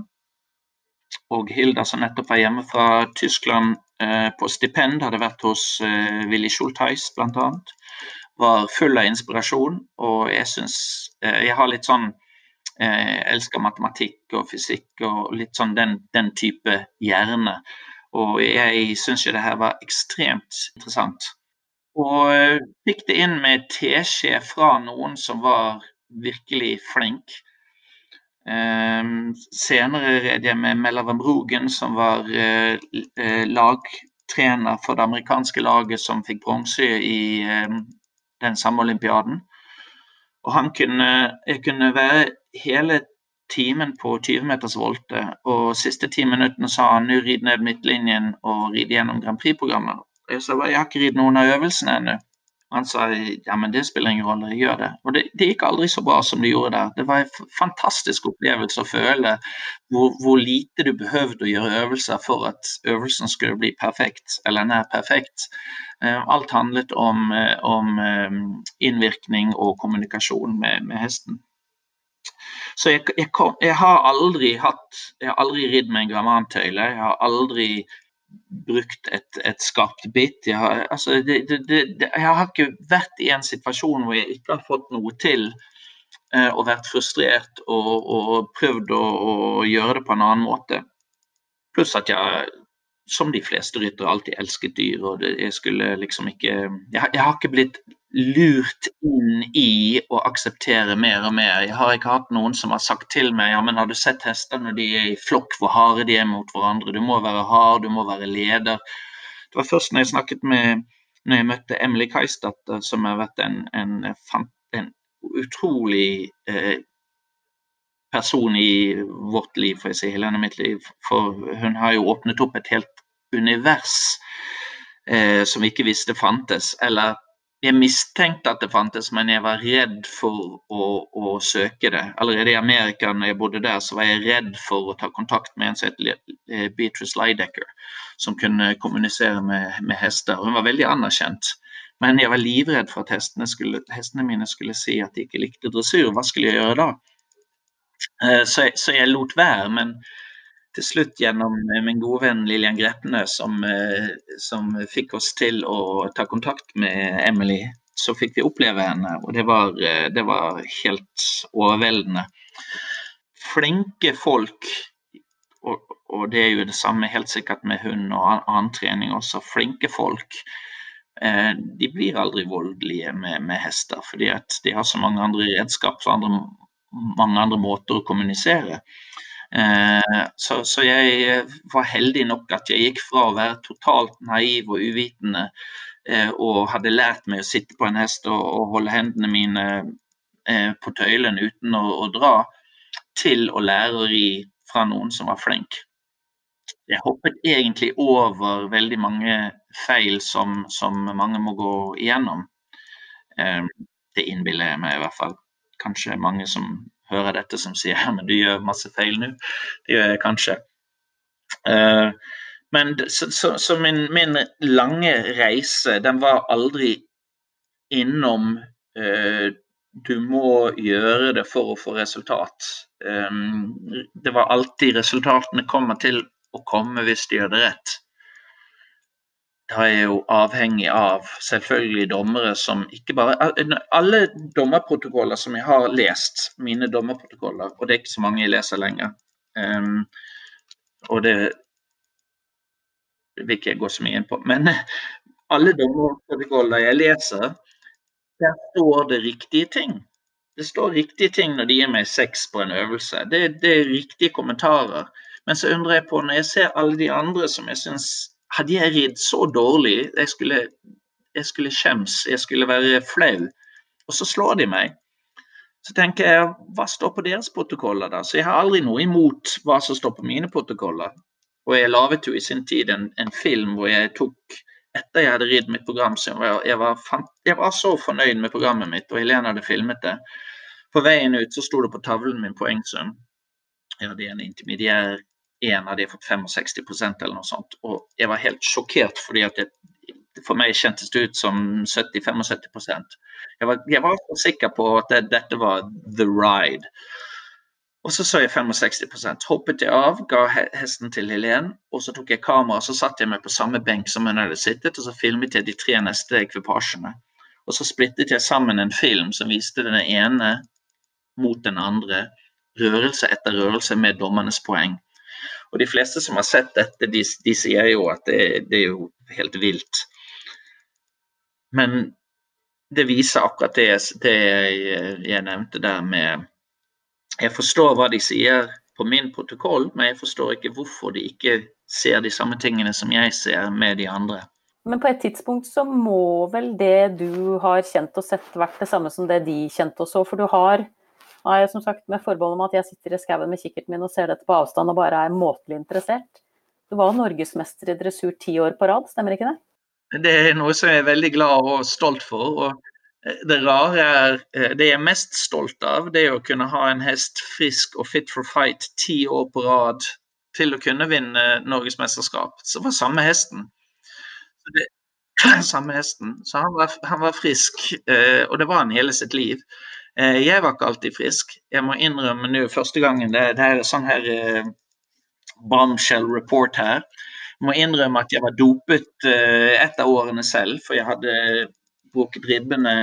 Og Hilda, som nettopp var hjemme fra Tyskland eh, på stipend, hadde vært hos eh, Willy Schultheis bl.a. Var full av inspirasjon. Og jeg syns eh, Jeg har litt sånn Jeg elsker matematikk og fysikk og litt sånn den, den type hjerne. Og jeg syns jo det her var ekstremt interessant. Og fikk det inn med teskje fra noen som var virkelig flink. Um, senere red jeg med Mella Van som var eh, eh, lagtrener for det amerikanske laget som fikk bronse i um, den samme olympiaden. Og han kunne, jeg kunne være hele timen på 20 meters volte, og siste ti minuttene sa han nå rid ned midtlinjen og rid gjennom Grand Prix-programmet. Jeg sa jeg har ikke ridd noen av øvelsene ennå. Han sa ja, men det spiller ingen rolle, jeg gjør det. Og det, det, gikk aldri så bra som det gjorde der. Det var en fantastisk opplevelse å føle hvor, hvor, lite du behøvde å gjøre øvelser for at øvelsen skulle bli perfekt, eller nær perfekt. Eh, alt handlet om, eh, om eh, innvirkning og kommunikasjon med, med hesten. Så jeg, jeg, jeg, har aldri hatt Jeg har aldri ridd med en gramantøyle. Jeg har aldri brukt et, et skarpt bit. Jeg har, altså, det, det, det, jeg har ikke vært i en situasjon hvor jeg ikke har fått noe til eh, og vært frustrert og, og prøvd å, å, gjøre det på en annen måte. Pluss at jeg, som de fleste ryttere, alltid elsket dyr. og jeg skulle liksom ikke jeg, jeg har ikke blitt lurt inn i å akseptere mer og mer. Jeg har ikke hatt noen som har sagt til meg ja, men har du sett hester når de er i flokk, hvor harde de er mot hverandre. Du må være hard, du må være leder. Det var først når jeg snakket med når jeg møtte Emily Kaisdatter, som har vært en, en, en utrolig eh, person i vårt liv, får jeg si, hele mitt liv. For hun har jo åpnet opp et helt univers eh, som vi ikke visste fantes. Eller jeg mistenkte at det fantes, men jeg var redd for å, å, søke det. Allerede i Amerika når jeg bodde der, så var jeg redd for å ta kontakt med en som het eh, Beatrice Lidecker, som kunne kommunisere med, med, hester. Hun var veldig anerkjent. Men jeg var livredd for at hestene, skulle, hestene, mine skulle si at de ikke likte dressur. Hva skulle jeg gjøre da? Eh, så jeg, så jeg lot være. men til slutt gjennom eh, min gode venn Lillian Grepne, som, eh, som, fikk oss til å ta kontakt med Emily. Så fikk vi oppleve henne, og det var, eh, det var helt overveldende. Flinke folk, og, og, det er jo det samme helt sikkert med hund og annen trening også. Flinke folk de blir aldri voldelige med, med, hester, fordi de har så mange andre redskap og mange andre måter å kommunisere. Eh, så, så, jeg var heldig nok at jeg gikk fra å være totalt naiv og uvitende eh, og hadde lært meg å sitte på en hest og, og holde hendene mine eh, på tøylen uten å, å, dra, til å lære å ri fra noen som var flink jeg hoppet egentlig over veldig mange feil som, som mange må gå igjennom. Det innbiller jeg meg i hvert fall. Kanskje mange som hører dette som sier ja, men du gjør masse feil nå. Det gjør jeg kanskje. Uh, men så, så, så min, min, lange reise, den var aldri innom uh, du må gjøre det for å få resultat. Um, det var alltid resultatene kommer til å komme hvis de gjør det rett. Da er jo avhengig av selvfølgelig dommere som ikke bare Alle dommerprotokoller som jeg har lest, mine dommerprotokoller, og det er ikke så mange jeg leser lenger, um, og det vil ikke jeg gå så mye inn på, men (laughs) alle dommerprotokoller jeg leser, der står det riktige ting. Det står riktige ting når de gir meg seks på en øvelse. Det, det er riktige kommentarer. Men så undrer jeg på, når jeg ser alle de andre som jeg syns Hadde jeg ridd så dårlig, jeg skulle, jeg skulle skjems, jeg skulle være flau, og så slår de meg. Så tenker jeg, hva står på deres protokoller da? Så jeg har aldri noe imot hva som står på mine protokoller. Og jeg laget jo i sin tid en, en film hvor jeg tok etter jeg hadde ridd mitt program, så jeg jeg, var, jeg var, så fornøyd med programmet mitt, og Helene hadde filmet det. På veien ut så sto det på tavlen min poengsum. Jeg hadde en intermediær én av de fått 65% eller noe sånt. Og jeg var helt sjokkert, fordi det, for meg kjentes det ut som 70-75 jeg jeg var sikker på at det, dette var the ride. Og så så jeg 65 Hoppet jeg av, ga hesten til Helen, og så tok jeg kamera og så satt jeg meg på samme benk som hun hadde sittet, og så filmet jeg de tre neste ekvipasjene. Og så splittet jeg sammen en film som viste den ene mot den andre, rørelse etter rørelse med dommernes poeng. Og de fleste som har sett dette, de, de sier jo at det, det, er jo helt vilt. Men det viser akkurat det, det jeg, jeg, nevnte der med Jeg forstår hva de sier på min protokoll, men jeg forstår ikke hvorfor de ikke ser de samme tingene som jeg ser med de andre. Men på et tidspunkt så må vel det du har kjent og sett vært det samme som det de kjente og så, for du har jeg som sagt med forbehold om at jeg sitter i skauen med kikkerten min og ser dette på avstand og bare er måtelig interessert. Du var norgesmester i dressur ti år på rad, stemmer ikke det? Det er noe som jeg er veldig glad og stolt for. og eh, Det rare er, eh, det jeg er mest stolt av, det er å kunne ha en hest frisk og fit for fight ti år på rad til å kunne vinne norgesmesterskap. Så var samme hesten. Det, (clears throat) samme hesten. Så han var, han var frisk, eh, og det var han hele sitt liv. Eh, jeg var ikke alltid frisk. Jeg må innrømme nå første gangen det, det er sånn her eh, bombshell report her. Jeg må innrømme at jeg var dopet eh, et av årene selv, for jeg hadde brukket ribbene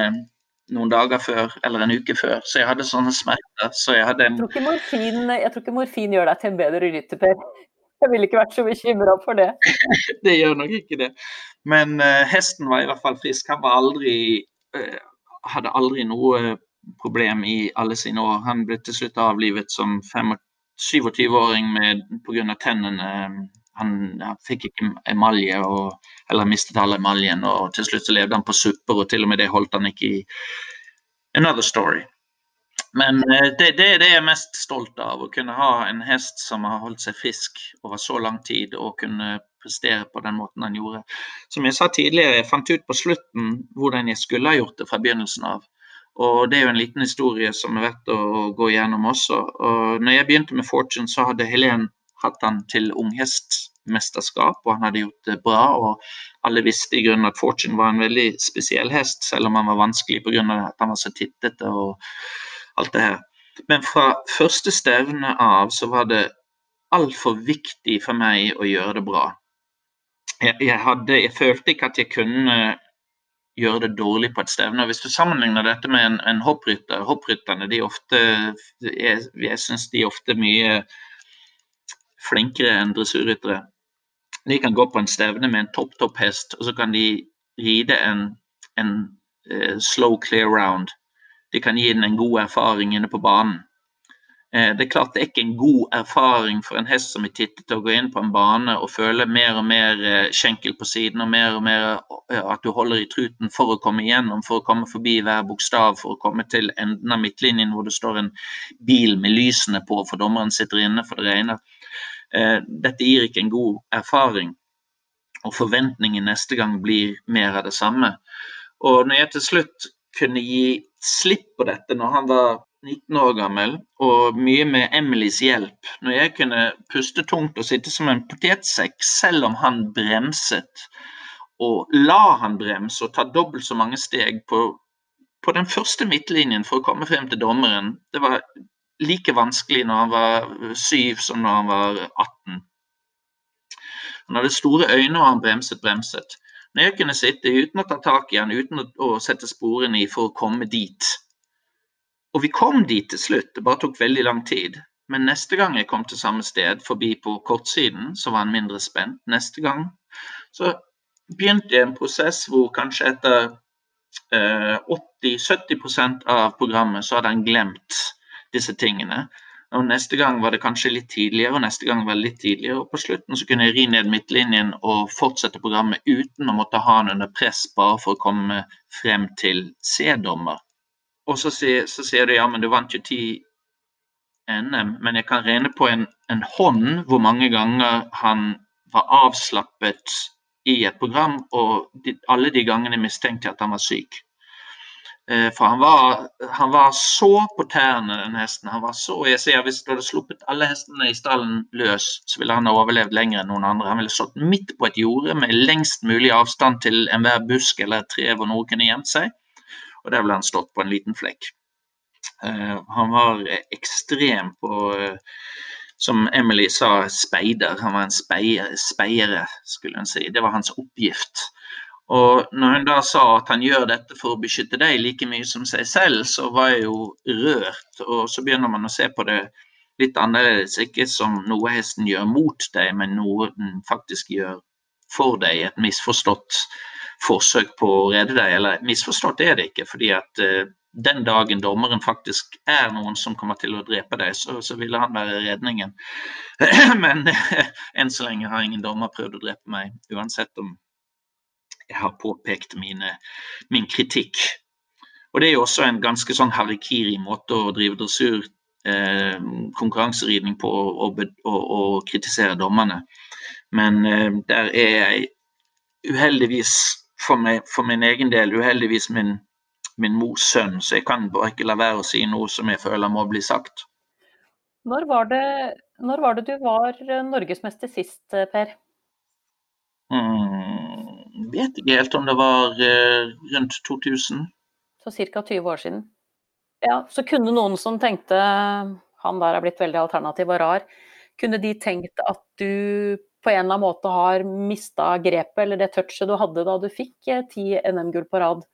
noen dager før, eller en uke før, så jeg hadde sånne smerter. Så jeg, hadde en... jeg, tror morfin, jeg tror ikke morfin gjør deg til en bedre rytter, Per. Jeg ville ikke vært så bekymra for det. (laughs) det gjør nok ikke det. Men uh, hesten var i hvert fall frisk. Han var aldri, uh, hadde aldri noe problem i alle sine år. Han ble til slutt avlivet som 27-åring pga. tennene. Han, han, fikk ikke emalje, og, eller mistet all emaljen. og Til slutt så levde han på supper, og til og med det holdt han ikke i Another Story. Men eh, det, det det er mest stolt av. Å kunne ha en hest som har holdt seg frisk over så lang tid og kunne prestere på den måten han gjorde. Som jeg sa tidligere, jeg fant ut på slutten hvordan jeg skulle ha gjort det fra begynnelsen av. Og Det er jo en liten historie som er verdt å gå igjennom også. Og når jeg begynte med Fortune, så hadde Helen hatt han til unghestmesterskap, og han hadde gjort det bra. og Alle visste i grunnen at Fortune var en veldig spesiell hest, selv om han var vanskelig pga. at han var så tittete og alt det her. Men fra første stevne av så var det altfor viktig for meg å gjøre det bra. Jeg, jeg, hadde, jeg følte ikke at jeg kunne gjøre det dårlig på et stevne. Hvis du sammenligner dette med en, en hopprytter Hopprytterne de ofte, jeg, jeg syns de er ofte mye flinkere enn dressurryttere. De kan gå på en stevne med en topp, topp hest, og så kan de ride en, en uh, slow clear round. De kan gi den en god erfaring inne på banen. Eh, det er klart det er ikke en god erfaring for en hest som er tittet å gå inn på en bane og føle mer og mer eh, skjenkel på siden og mer og mer eh, at du holder i truten for å komme igjennom, for å komme forbi hver bokstav, for å komme til enden av midtlinjen hvor det står en bil med lysene på for dommeren sitter inne for det regner. Dette gir ikke en god erfaring, og forventningen neste gang blir mer av det samme. Og når jeg til slutt kunne gi slipp på dette når han var 19 år gammel, og mye med Emilys hjelp. Når jeg kunne puste tungt og sitte som en potetsekk selv om han bremset, og la han bremse og ta dobbelt så mange steg på, på den første midtlinjen for å komme frem til dommeren. Det var like vanskelig når han var syv som når han var 18. Han hadde store øyne, og han bremset, bremset. Når jeg kunne sitte uten å ta tak i han, uten å, sette sporene i for å komme dit, og vi kom dit til slutt, det bare tok veldig lang tid. Men neste gang jeg kom til samme sted, forbi på kortsiden, så var han mindre spent. Neste gang så begynte jeg en prosess hvor kanskje etter eh, 80-70% av programmet så hadde han glemt disse tingene. Og Neste gang var det kanskje litt tidligere, og neste gang var det litt tidligere. og På slutten så kunne jeg ri ned midtlinjen og fortsette programmet uten å måtte ha han under press bare for å komme frem til C-dommer. Og så sier, så sier, du ja, men du vant jo ti NM, men jeg kan regne på en, en hånd hvor mange ganger han var avslappet i et program, og de, alle de gangene mistenkte jeg at han var syk. Eh, for han var, han var, så på tærne, den hesten. Han var så, jeg sier Hvis du hadde sluppet alle hestene i stallen løs, så ville han ha overlevd lenger enn noen andre. Han ville stått midt på et jorde med lengst mulig avstand til enhver busk eller tre hvor noen kunne gjemt seg og der ble han stått på en liten flekk. Uh, han var ekstrem på, uh, som Emily sa, speider. Han var en speier, speiere, skulle hun si. Det var hans oppgift. Og når hun da sa at han gjør dette for å beskytte deg like mye som seg selv, så var jeg jo rørt. Og så begynner man å se på det litt annerledes. Ikke som noe hesten gjør mot deg, men noe den faktisk gjør for deg. Et misforstått forsøk på å redde deg, eller misforstått er det ikke. fordi at uh, den dagen dommeren faktisk er noen som kommer til å drepe deg, så, så ville han være redningen. (clears throat) Men uh, enn så lenge har ingen dommer prøvd å drepe meg, uansett om jeg har påpekt mine, min kritikk. Og det er jo også en ganske sånn harikiri måte å drive dressur, eh, konkurranseridning på og, og, og, kritisere dommerne. Men eh, der er jeg uheldigvis for, meg, for, min egen del uheldigvis min, min mors sønn, så jeg kan bare ikke la være å si noe som jeg føler må bli sagt. Når var det, når var det du var eh, norgesmester sist, eh, Per? Mm, vet ikke helt om det var uh, rundt 2000. Så ca. 20 år siden. Ja, så kunne noen som tenkte han der er blitt veldig alternativ og rar, kunne de tenkt at du på en eller annen måte har mista grepet eller det touchet du hadde da du fikk eh, ti NM-gull på rad,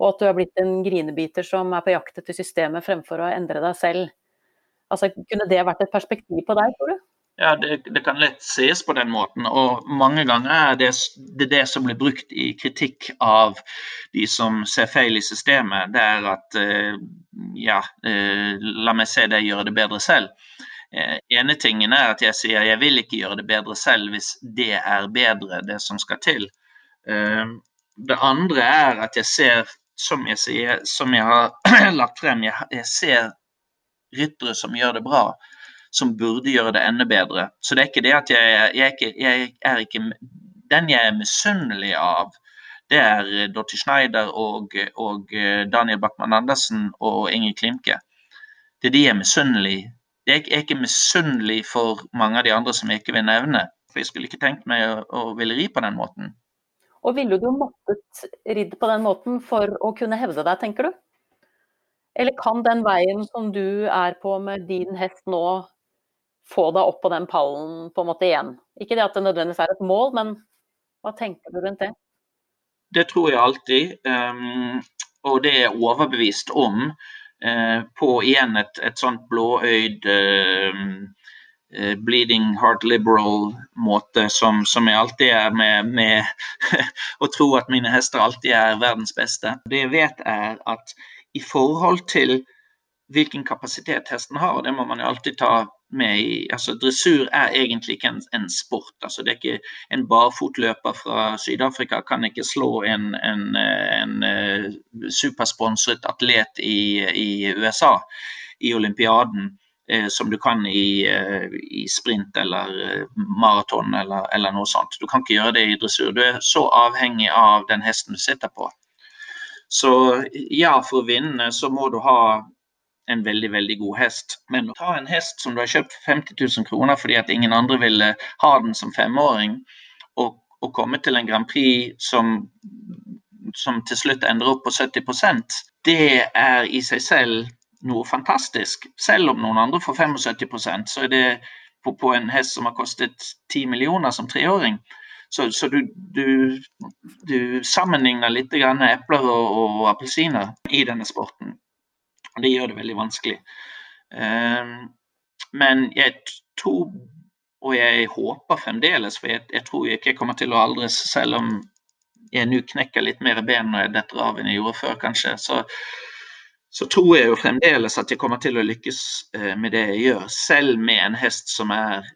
og at du har blitt en grinebiter som er på jakt etter systemet fremfor å endre deg selv. Altså, Kunne det vært et perspektiv på deg, tror du? Ja, det, det, kan lett ses på den måten. Og mange ganger er det, det, det som blir brukt i kritikk av de som ser feil i systemet. Det er at eh, ja, eh, la meg se deg gjøre det bedre selv. Eh, ene tingen er at jeg sier jeg vil ikke gjøre det bedre selv hvis det er bedre, det som skal til. Eh, det andre er at jeg ser, som jeg sier, som jeg har (clears throat) lagt frem, jeg ser ryttere som gjør det bra, som burde gjøre det enda bedre. Så det er ikke det at jeg, jeg, ikke, jeg er ikke Den jeg er misunnelig av, det er Dottie Schneider og, og Daniel Backman Andersen og Inger Klimke. Det er de jeg er misunnelig jeg er ikke misunnelig for mange av de andre som jeg ikke vil nevne. For jeg skulle ikke tenkt meg å, å ville ri på den måten. Og ville du måttet ridd på den måten for å kunne hevde deg, tenker du? Eller kan den veien som du er på med din hest nå, få deg opp på den pallen på en måte igjen? Ikke det at det nødvendigvis er et mål, men hva tenker du rundt det? Det tror jeg alltid, um, og det er jeg overbevist om. Eh, på igjen et, et sånt blåøyd eh, uh, bleeding heart liberal-måte som, som, jeg alltid er med, med (laughs) å tro at mine hester alltid er verdens beste. Det jeg vet, er at i forhold til hvilken kapasitet hesten har, og det må man jo alltid ta med i altså Dressur er egentlig ikke en, en sport. altså det er ikke En barfotløper fra Syd-Afrika kan ikke slå en, en, en eh, supersponset atlet i, i, USA i olympiaden eh, som du kan i, eh, i sprint eller maraton eller, eller, noe sånt. Du kan ikke gjøre det i dressur. Du er så avhengig av den hesten du sitter på. Så ja, for å vinne så må du ha en veldig veldig god hest. Men å ta en hest som du har kjøpt for 50 000 kroner fordi at ingen andre ville ha den som femåring, og, og komme til en Grand Prix som, som til slutt ender opp på 70% det er i seg selv noe fantastisk. Selv om noen andre får 75% så er det på, på en hest som har kostet 10 millioner som treåring. Så, så du, du, du, sammenligner litt epler og, og appelsiner i denne sporten. Det gjør det veldig vanskelig. Ehm, men jeg tror, og jeg håper fremdeles, for jeg, jeg tror ikke jeg kommer til å aldres, selv om jeg nå knekker litt mer ben når jeg detter av enn jeg gjorde før, kanskje, så, så, tror jeg jo fremdeles at jeg kommer til å lykkes eh, med det jeg gjør, selv med en hest som er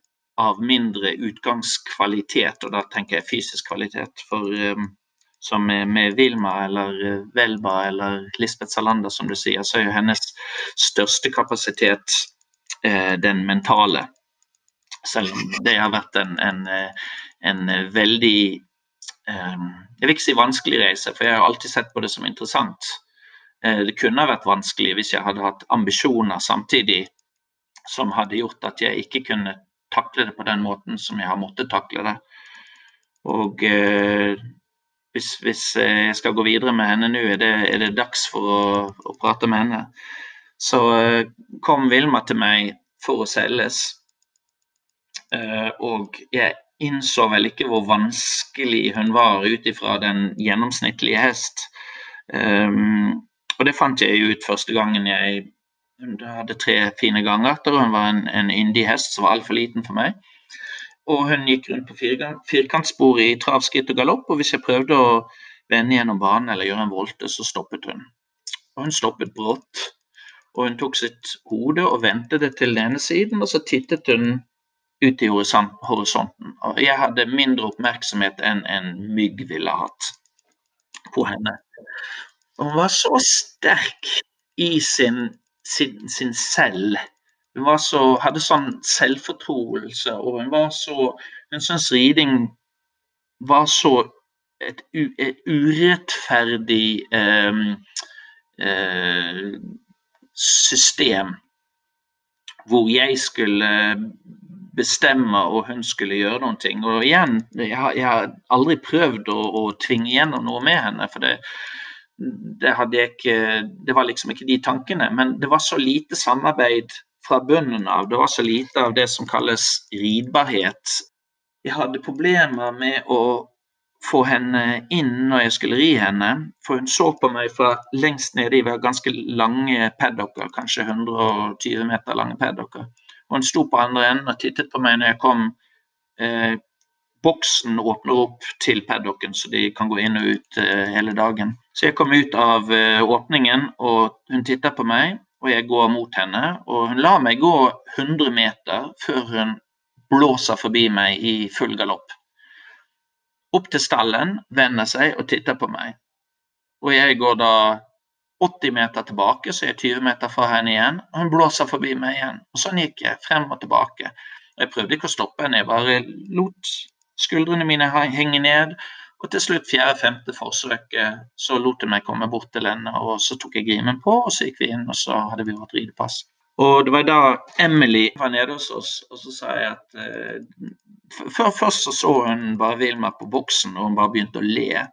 av mindre utgangskvalitet, og da tenker jeg fysisk kvalitet. For um, som med, Vilma eller eh, Velba eller Lisbeth Salander, som du sier, så er jo hennes største kapasitet eh, den mentale. Selv om det har vært en, en, eh, en veldig eh, Jeg vil ikke si vanskelig reise, for jeg har alltid sett på det som interessant. Eh, det kunne ha vært vanskelig hvis jeg hadde hatt ambisjoner samtidig som hadde gjort at jeg ikke kunne takle det på den måten som jeg har måttet takle det. Og eh, hvis, hvis, jeg skal gå videre med henne nå, er det, er det dags for å, å, prate med henne. Så eh, kom Vilma til meg for å selges. Eh, og jeg innså vel ikke hvor vanskelig hun var ut ifra den gjennomsnittlige hest. Um, og det fant jeg ut første gangen jeg hun hadde tre fine ganger etter hun var en, en yndig hest som var altfor liten for meg. Og hun gikk rundt på firkantspor i trav, skritt og galopp. Og hvis jeg prøvde å vende gjennom banen eller gjøre en volte, så stoppet hun. Og hun stoppet brått. Og hun tok sitt hode og vendte det til den ene siden, og så tittet hun ut i horisonten. Og jeg hadde mindre oppmerksomhet enn en mygg ville hatt på henne. Og hun var så sterk i sin, sin, sin selv hun så, hadde sånn selvfortroelse, og hun var så Hun syntes riding var så et, et urettferdig eh, eh, system hvor jeg skulle bestemme og hun skulle gjøre noen ting. Og igjen, jeg har, jeg har aldri prøvd å, å, tvinge gjennom noe med henne. for det, det, ikke, det var liksom ikke de tankene. Men det var så lite samarbeid fra bunnen av. Det var så lite av det som kalles ridbarhet. Jeg hadde problemer med å få henne inn når jeg skulle ri henne, for hun så på meg fra lengst nede i ganske lange paddocker, kanskje 120 meter lange paddocker. Og hun sto på andre enden og tittet på meg når jeg kom. Eh, boksen åpner opp til paddocken, så de kan gå inn og ut eh, hele dagen. Så jeg kom ut av eh, åpningen, og hun titter på meg og jeg går mot henne. Og hun lar meg gå 100 meter før hun blåser forbi meg i full galopp. Opp til stallen, vender seg og titter på meg. Og jeg går da 80 meter tilbake, så jeg er 20 meter fra henne igjen. Og hun blåser forbi meg igjen. Og sånn gikk jeg frem og tilbake. Jeg prøvde ikke å stoppe henne, jeg bare lot skuldrene mine henge ned og til slutt, fjerde-femte forsøket, så lot jeg meg komme bort til henne, og så tok jeg grimen på, og så gikk vi inn, og så hadde vi vårt ridepass. Og det var da Emily var nede hos oss, og så sa jeg at eh, Først så så hun bare Vilma på buksen, og hun bare begynte å le.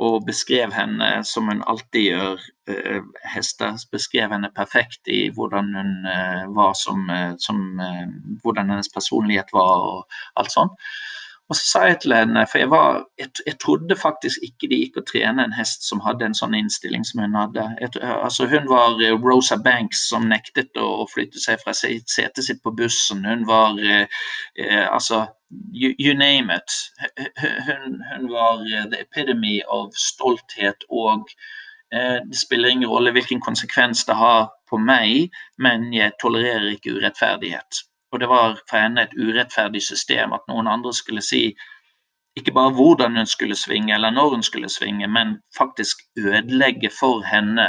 Og beskrev henne som hun alltid gjør eh, hester. Beskrev henne perfekt i hvordan hun eh, var som, eh, som eh, Hvordan hennes personlighet var og alt sånt. Og så sa jeg til henne, for jeg, var, jeg, jeg, trodde faktisk ikke det gikk å trene en hest som hadde en sånn innstilling som hun hadde. Jeg, altså hun var eh, Rosa Banks som nektet å, flytte seg fra setet sitt på bussen. Hun var eh, eh, altså you, you, name it. Hun, hun, var eh, the epidemy of stolthet og eh, det spiller ingen rolle hvilken konsekvens det har på meg, men jeg tolererer ikke urettferdighet. Og det var for henne et urettferdig system at noen andre skulle si ikke bare hvordan hun skulle svinge eller når hun skulle svinge, men faktisk ødelegge for henne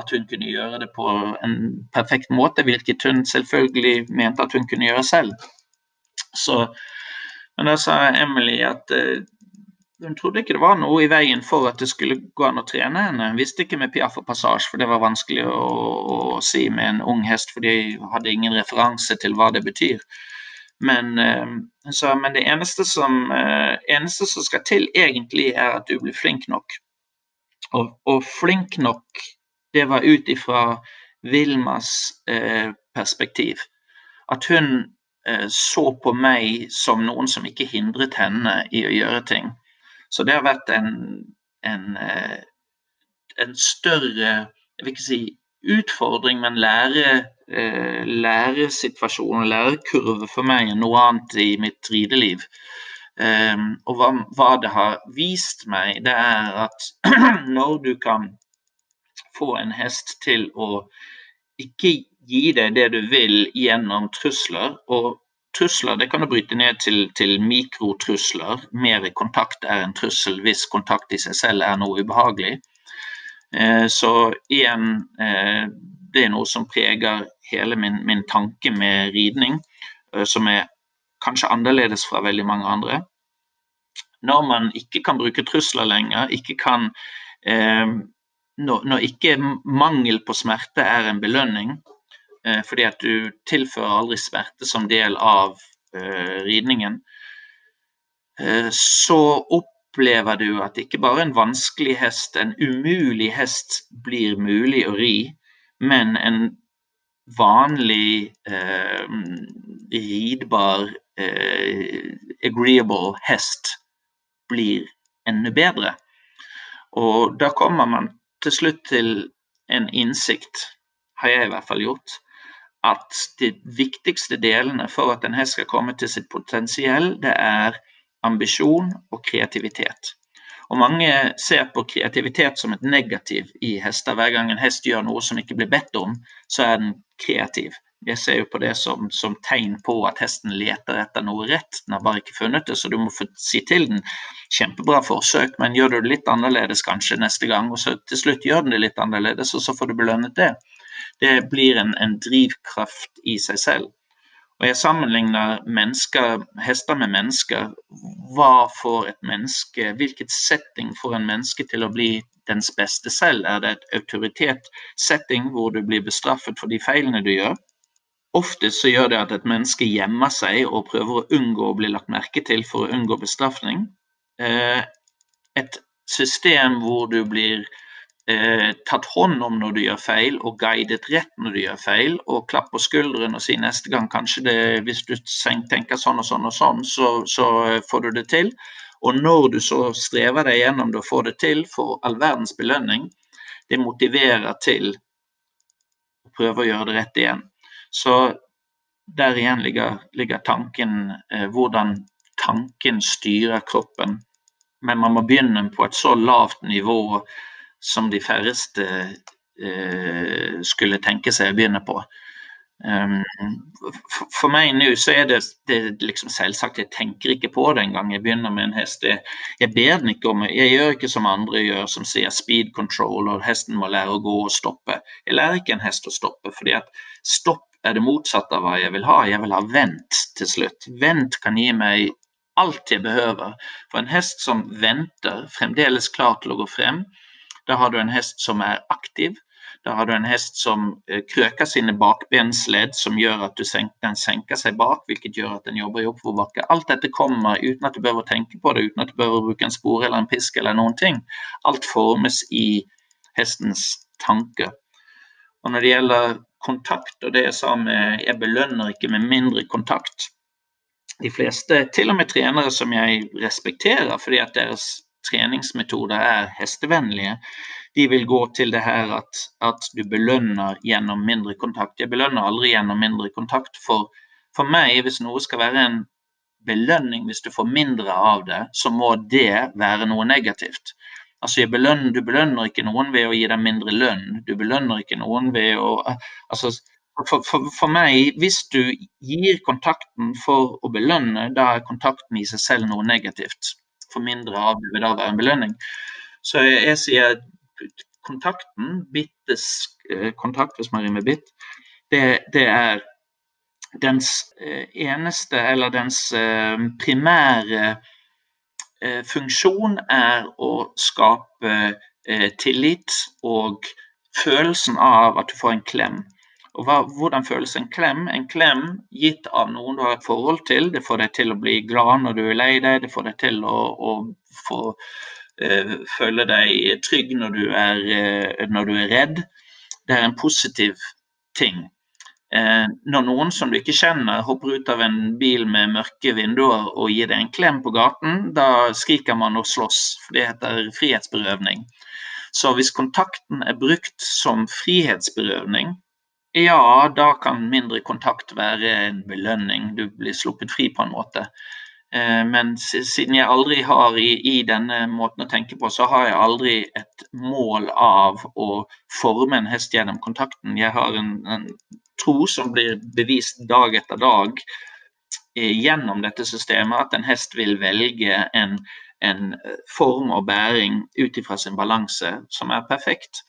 at hun kunne gjøre det på en perfekt måte, hvilket hun selvfølgelig mente at hun kunne gjøre selv. Så, men da sa Emily at uh, hun trodde ikke det var noe i veien for at det skulle gå an å trene henne. Hun visste ikke med piaff og passasje, for det var vanskelig å, å, si med en ung hest, for de hadde ingen referanse til hva det betyr. Men, eh, så, men det eneste som, eh, eneste som, skal til, egentlig, er at du blir flink nok. Og, og flink nok, det var ut ifra Vilmas eh, perspektiv. At hun eh, så på meg som noen som ikke hindret henne i å gjøre ting. Så det har vært en, en, eh, en større jeg vil ikke si utfordring, men lære, eh, læresituasjon lærekurve for meg enn noe annet i mitt rideliv. Um, og hva, hva, det har vist meg, det er at (clears throat) når du kan få en hest til å ikke gi deg det du vil gjennom trusler, og Trusler det kan du bryte ned til, til mikrotrusler. Mer kontakt er en trussel hvis kontakt i seg selv er noe ubehagelig. Eh, så igjen, eh, det er noe som preger hele min, min tanke med ridning, eh, som er kanskje annerledes fra veldig mange andre. Når man ikke kan bruke trusler lenger, ikke kan eh, når, når ikke mangel på smerte er en belønning, fordi at du tilfører aldri smerte som del av uh, ridningen. Uh, så opplever du at ikke bare en vanskelig hest, en umulig hest, blir mulig å ri, men en vanlig uh, ridbar, agreeable hest blir enda bedre. Og da kommer man til slutt til en innsikt, har jeg i hvert fall gjort, at de viktigste delene for at en hest skal komme til sitt potensiell, det er ambisjon og kreativitet. Og Mange ser på kreativitet som et negativ i hester. Hver gang en hest gjør noe som ikke blir bedt om, så er den kreativ. Jeg ser jo på det som, som tegn på at hesten leter etter noe rett. Den har bare ikke funnet det, så du må få si til den kjempebra forsøk, men gjør du det litt annerledes kanskje neste gang, og så til slutt gjør den det litt annerledes, og så får du belønnet det det blir en, en drivkraft i seg selv. Og jeg sammenligner mennesker, hester med mennesker. Hva får et menneske, hvilket setting får en menneske til å bli dens beste selv? Er det et autoritetssetting hvor du blir bestraffet for de feilene du gjør? Ofte så gjør det at et menneske gjemmer seg og prøver å unngå å bli lagt merke til for å unngå bestraffing. Eh, et system hvor du blir eh, tatt hånd om når du gjør feil, og guidet rett når du gjør feil, og klapp på skulderen og si neste gang kanskje det, hvis du tenker sånn og sånn og sånn, så, så eh, får du det til. Og når du så strever deg gjennom det og får det til, for all verdens belønning, det motiverer til å prøve å gjøre det rett igjen. Så der igjen ligger, ligger tanken, eh, hvordan tanken styrer kroppen. Men man må begynne på et så lavt nivå som de færreste eh, skulle tenke seg å begynne på. Um, for, for meg nå så er det, det liksom selvsagt, jeg tenker ikke på det engang jeg begynner med en hest. Jeg, jeg ber den ikke om Jeg gjør ikke som andre gjør, som sier speed control og hesten må lære å gå og stoppe. Jeg lærer ikke en hest å stoppe, fordi at stopp er det motsatte av hva jeg vil ha. Jeg vil ha vent til slutt. Vent kan gi meg alt jeg behøver. For en hest som venter, fremdeles klar til å gå frem, da har du en hest som er aktiv. Da har du en hest som eh, krøker sine bakbensledd, som gjør at senker, den senker seg bak, hvilket gjør at den jobber i oppoverbakke. Alt dette kommer uten at du behøver å tenke på det, uten at du behøver å bruke en spore eller en pisk eller noen ting. Alt formes i hestens tanke. Og når det gjelder kontakt, og det jeg sa med jeg belønner ikke med mindre kontakt, de fleste, til og med trenere som jeg respekterer fordi at deres treningsmetoder er hestevennlige, de vil gå til det her at, at du belønner gjennom mindre kontakt. Jeg belønner aldri gjennom mindre kontakt. For, for meg, hvis noe skal være en belønning hvis du får mindre av det, så må det være noe negativt. Altså, belønner, Du belønner ikke noen ved å gi dem mindre lønn. Du belønner ikke noen ved å altså, for, for, for, meg, hvis du gir kontakten for å belønne, da er kontakten i seg selv noe negativt. For mindre av det vil da være en belønning. Så jeg, sier kontakten, bittes eh, kontakt hvis man rimer bitt, det, det er dens eh, eneste, eller dens eh, primære funksjon er å skape tillit og følelsen av at du får en klem. Og hva, Hvordan føles en klem? En klem gitt av noen du har et forhold til, det får deg til å bli glad når du er lei deg, det får deg til å, å få uh, føle deg trygg når du, er, uh, når du er redd. Det er en positiv ting. Eh, når noen som du ikke kjenner hopper ut av en bil med mørke vinduer og gir deg en klem på gaten, da skriker man og slåss, det heter frihetsberøvning. Så hvis kontakten er brukt som frihetsberøvning, ja, da kan mindre kontakt være en belønning. Du blir sluppet fri på en måte. Eh, men siden jeg aldri har i, i, denne måten å tenke på, så har jeg aldri et mål av å forme en hest gjennom kontakten. Jeg har en, en tro som blir bevist dag etter dag eh, gjennom dette systemet, at en hest vil velge en, en eh, form og bæring ut ifra sin balanse som er perfekt.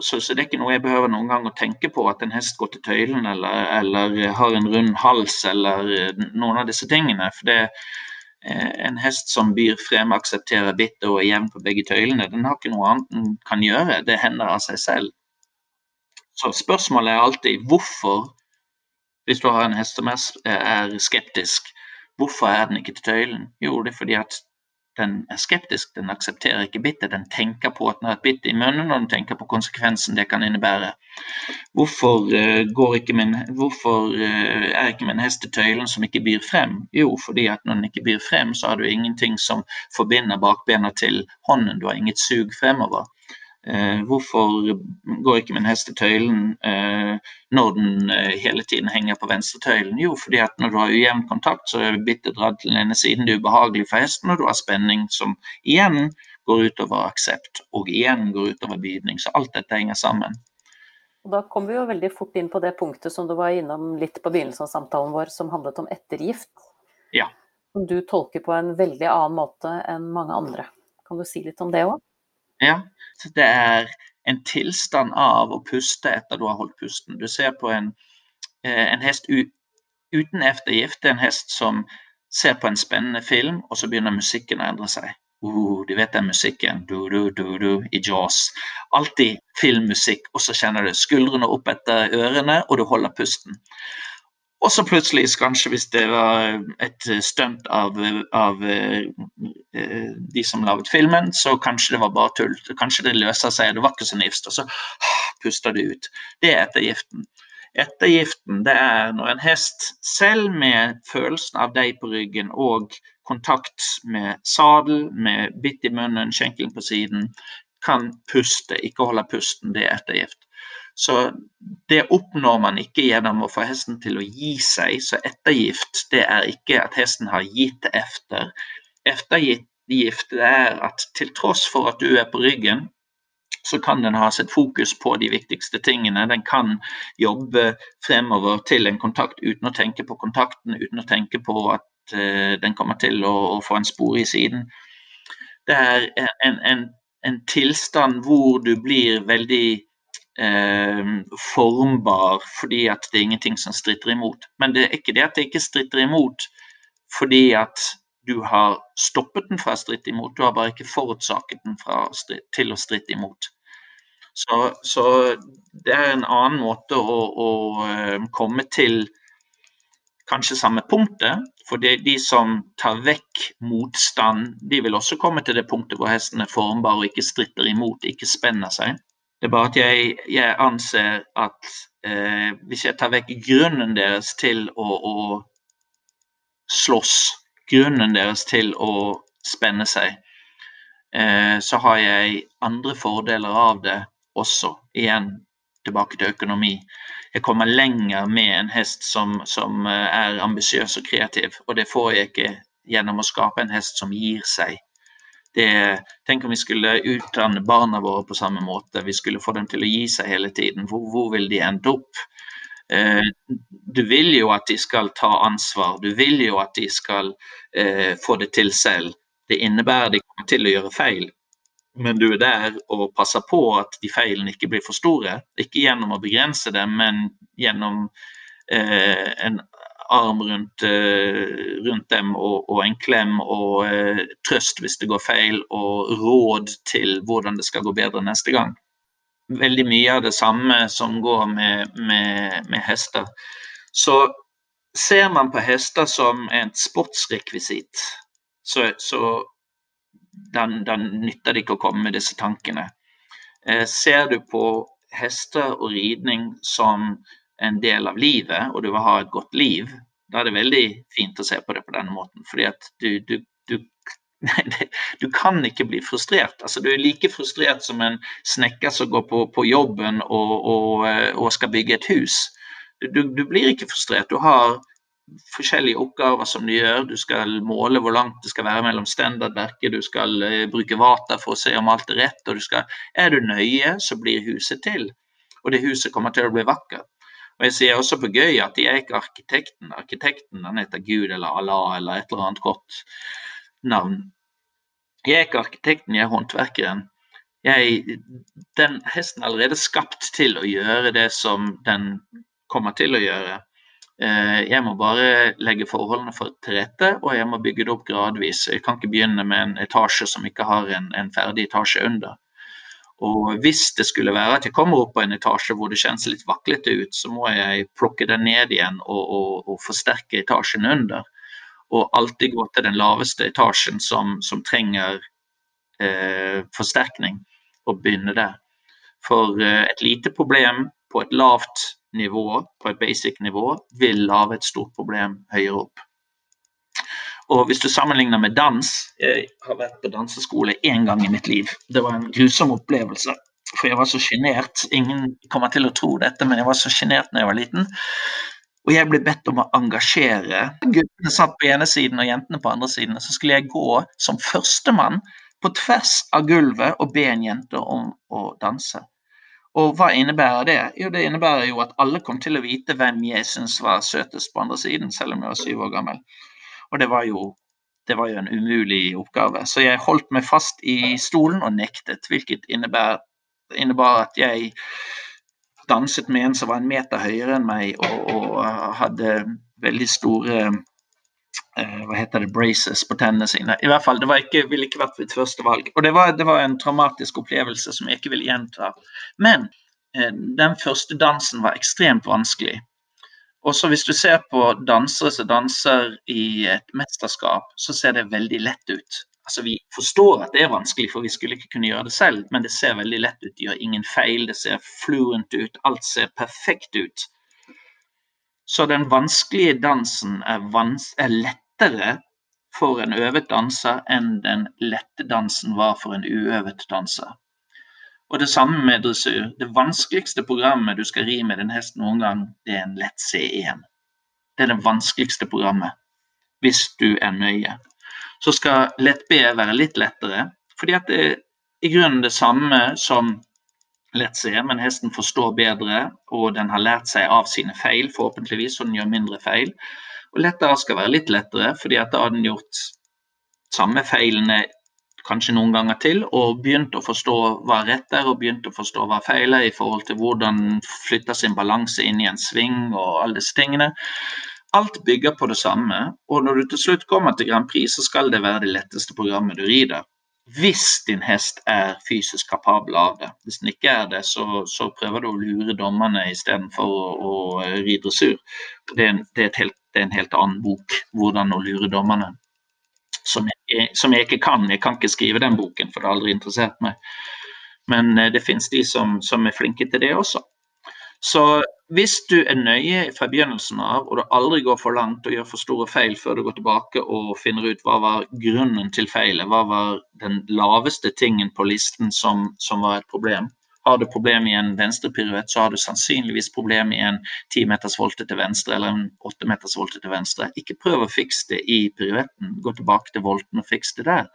Så, så, det er ikke noe jeg behøver noen gang å tenke på at en hest går til tøylen eller, eller har en rund hals eller eh, noen av disse tingene. For det, en hest som byr frem, aksepterer bitt og er jevn på begge tøylene, den har ikke noe annet den kan gjøre. Det hender av seg selv. Så spørsmålet er alltid hvorfor, hvis du har en hest som er skeptisk, hvorfor er den ikke til tøylen? Jo, det er fordi at den er skeptisk, den aksepterer ikke bittet. Den tenker på at den har et bitt i munnen, og den tenker på konsekvensen det kan innebære. Hvorfor, uh, ikke min, hvorfor uh, er ikke min hest i tøylen som ikke byr frem? Jo, fordi at når den ikke byr frem, så har du ingenting som forbinder bakbena til hånden. Du har inget sug fremover. Eh, hvorfor går ikke min hest til tøylen eh, når den eh, hele tiden henger på venstretøylen? Jo, fordi at når du har ujevn kontakt, så er bittet dratt til den ene siden. Det er ubehagelig for hesten, og du har spenning som igjen går utover aksept, og igjen går utover bydning. Så alt dette henger sammen. Og da kom vi jo veldig fort inn på det punktet som du var innom litt på begynnelsen av samtalen vår, som handlet om ettergift. Ja. Som du tolker på en veldig annen måte enn mange andre. Kan du si litt om det òg? Ja, det er en tilstand av å puste etter du har holdt pusten. Du ser på en, eh, en hest uten eftergift. Det er en hest som ser på en spennende film, og så begynner musikken å endre seg. Uh, du vet den musikken du, du, du, du, i Jaws. Alltid filmmusikk, og så kjenner du skuldrene opp etter ørene, og du holder pusten. Og så plutselig, kanskje hvis det var et stunt av, av uh, de som laget filmen, så kanskje det var bare tull. Kanskje det løser seg, det var ikke så nifst. Og så uh, puster du ut. Det er ettergiften. Ettergiften det er når en hest, selv med følelsen av deg på ryggen og kontakt med sadel, med bitt i munnen, skjenkelen på siden, kan puste, ikke holde pusten. Det er ettergift. Så det oppnår man ikke gjennom å få hesten til å gi seg. Så ettergift det er ikke at hesten har gitt efter. Eftergift det er at til tross for at du er på ryggen, så kan den ha sitt fokus på de viktigste tingene. Den kan jobbe fremover til en kontakt uten å tenke på kontakten, uten å tenke på at uh, den kommer til å, å, få en spor i siden. Det er en, en, en tilstand hvor du blir veldig eh, formbar fordi at det er ingenting som stritter imot. Men det er ikke det at det ikke stritter imot fordi at du har stoppet den fra å stritte imot, du har bare ikke forutsaket den stritt, til å stritte imot. Så, så, det er en annen måte å, å eh, komme til kanskje samme punktet. For de som tar vekk motstand, de vil også komme til det punktet hvor hesten er formbar og ikke stritter imot, ikke spenner seg. Det er bare at jeg, jeg anser at eh, hvis jeg tar vekk grunnen deres til å, å slåss, grunnen deres til å spenne seg, eh, så har jeg andre fordeler av det også. Igjen tilbake til økonomi. Jeg kommer lenger med en hest som, som eh, er ambisiøs og kreativ, og det får jeg ikke gjennom å skape en hest som gir seg. Det, tenk om vi skulle utdanne barna våre på samme måte. Vi skulle få dem til å gi seg hele tiden. Hvor, hvor vil de ende opp? Eh, du vil jo at de skal ta ansvar, du vil jo at de skal eh, få det til selv. Det innebærer de kommer til å gjøre feil, men du er der og passer på at de feilene ikke blir for store. Ikke gjennom å begrense dem, men gjennom eh, en arm rundt, eh, rundt dem og, og, en klem og eh, trøst hvis det går feil, og råd til hvordan det skal gå bedre neste gang veldig mye av det samme som går med, med, med hester. Så ser man på hester som et sportsrekvisitt, så, så den, den nytter det ikke å komme med disse tankene. Eh, ser du på hester og ridning som en del av livet, og du vil ha et godt liv, da er det veldig fint å se på det på denne måten. Fordi at du, du, du (laughs) du kan ikke bli frustrert. Altså, du er like frustrert som en snekker som går på, på jobben og, og, eh, og, skal bygge et hus. Du, blir ikke frustrert. Du har forskjellige oppgaver som du gjør. Du skal måle hvor langt det skal være mellom standardverket, du skal uh, bruke vater for å se om alt er rett. og du skal, Er du nøye, så blir huset til. Og det huset kommer til å bli vakkert. Og Jeg sier også på gøy at jeg er ikke arkitekten. Arkitekten den heter Gud eller Allah eller et eller annet godt navn. Jeg er ikke arkitekten, jeg er håndverkeren. Jeg, den hesten er allerede skapt til å gjøre det som den kommer til å gjøre. Eh, jeg må bare legge forholdene for til rette, og jeg må bygge det opp gradvis. Jeg kan ikke begynne med en etasje som ikke har en, en ferdig etasje under. Og hvis det skulle være at jeg kommer opp på en etasje hvor det kjennes litt vaklete ut, så må jeg plukke den ned igjen og, og, og forsterke etasjen under og alltid gå til den laveste etasjen som, som trenger eh, forsterkning, og begynne der. For eh, et lite problem på et lavt nivå, på et basic nivå, vil lage et stort problem høyere opp. Og hvis du sammenligner med dans Jeg har vært på danseskole én gang i mitt liv. Det var en grusom opplevelse. For jeg var så sjenert. Ingen kommer til å tro dette, men jeg var så sjenert da jeg var liten. Og jeg ble bedt om å engasjere. Guttene satt på ene siden og jentene på andre siden. Så skulle jeg gå som førstemann på tvers av gulvet og be en jente om å danse. Og hva innebærer det? Jo, det innebærer jo at alle kom til å vite hvem jeg syntes var søtest på andre siden, selv om jeg var syv år gammel. Og det var jo det var jo en umulig oppgave. Så jeg holdt meg fast i stolen og nektet, hvilket innebar, innebar at jeg danset med en som var en meter høyere enn meg og, og hadde veldig store eh, hva heter det, braces på tennene sine. I hvert fall, Det ikke, ville ikke vært mitt første valg. Og det var, det var, en traumatisk opplevelse som jeg ikke vil gjenta. Men eh, den første dansen var ekstremt vanskelig. Og så Hvis du ser på dansere som danser i et mesterskap, så ser det veldig lett ut altså Vi forstår at det er vanskelig, for vi skulle ikke kunne gjøre det selv, men det ser veldig lett ut. De gjør ingen feil, det ser fluent ut, alt ser perfekt ut. Så den vanskelige dansen er, vans er lettere for en øvet danser enn den lette dansen var for en uøvet danser. Og det samme med dressur. Det vanskeligste programmet du skal ri med din hest noen gang, det er en lett C1. Det er det vanskeligste programmet, hvis du er nøye så skal lett B være litt lettere. Fordi at det er i grunnen det samme som lett C, men hesten forstår bedre, og den har lært seg av sine feil, forhåpentligvis, så den gjør mindre feil. Og lettere skal være litt lettere, fordi at da har den gjort samme feilene kanskje noen ganger til, og begynt å forstå hva rett er, og begynt å forstå hva feil er i forhold til hvordan flytter sin balanse inn i en sving og alle disse tingene. Alt bygger på det samme, og når du til slutt kommer til Grand Prix, så skal det være det letteste programmet du rider. Hvis din hest er fysisk kapabel av det. Hvis den ikke er det, så, så prøver du å lure dommerne istedenfor å, å ri dressur. Det det, det er, en helt annen bok, 'Hvordan å lure dommerne', som jeg, som jeg, ikke kan. Jeg kan ikke skrive den boken, for det har aldri interessert meg. Men eh, det finnes de som, som er flinke til det også. Så hvis du er nøye fra begynnelsen av, og du aldri går for langt og gjør for store feil før du går tilbake og finner ut hva var grunnen til feilet, hva var den laveste tingen på listen som, som var et problem. Har du problem i en venstrepiruett, så har du sannsynligvis problem i en 10 meters volte til venstre eller en 8 meters volte til venstre. Ikke prøv å fikse det i piruetten, gå tilbake til volten og fiks det der.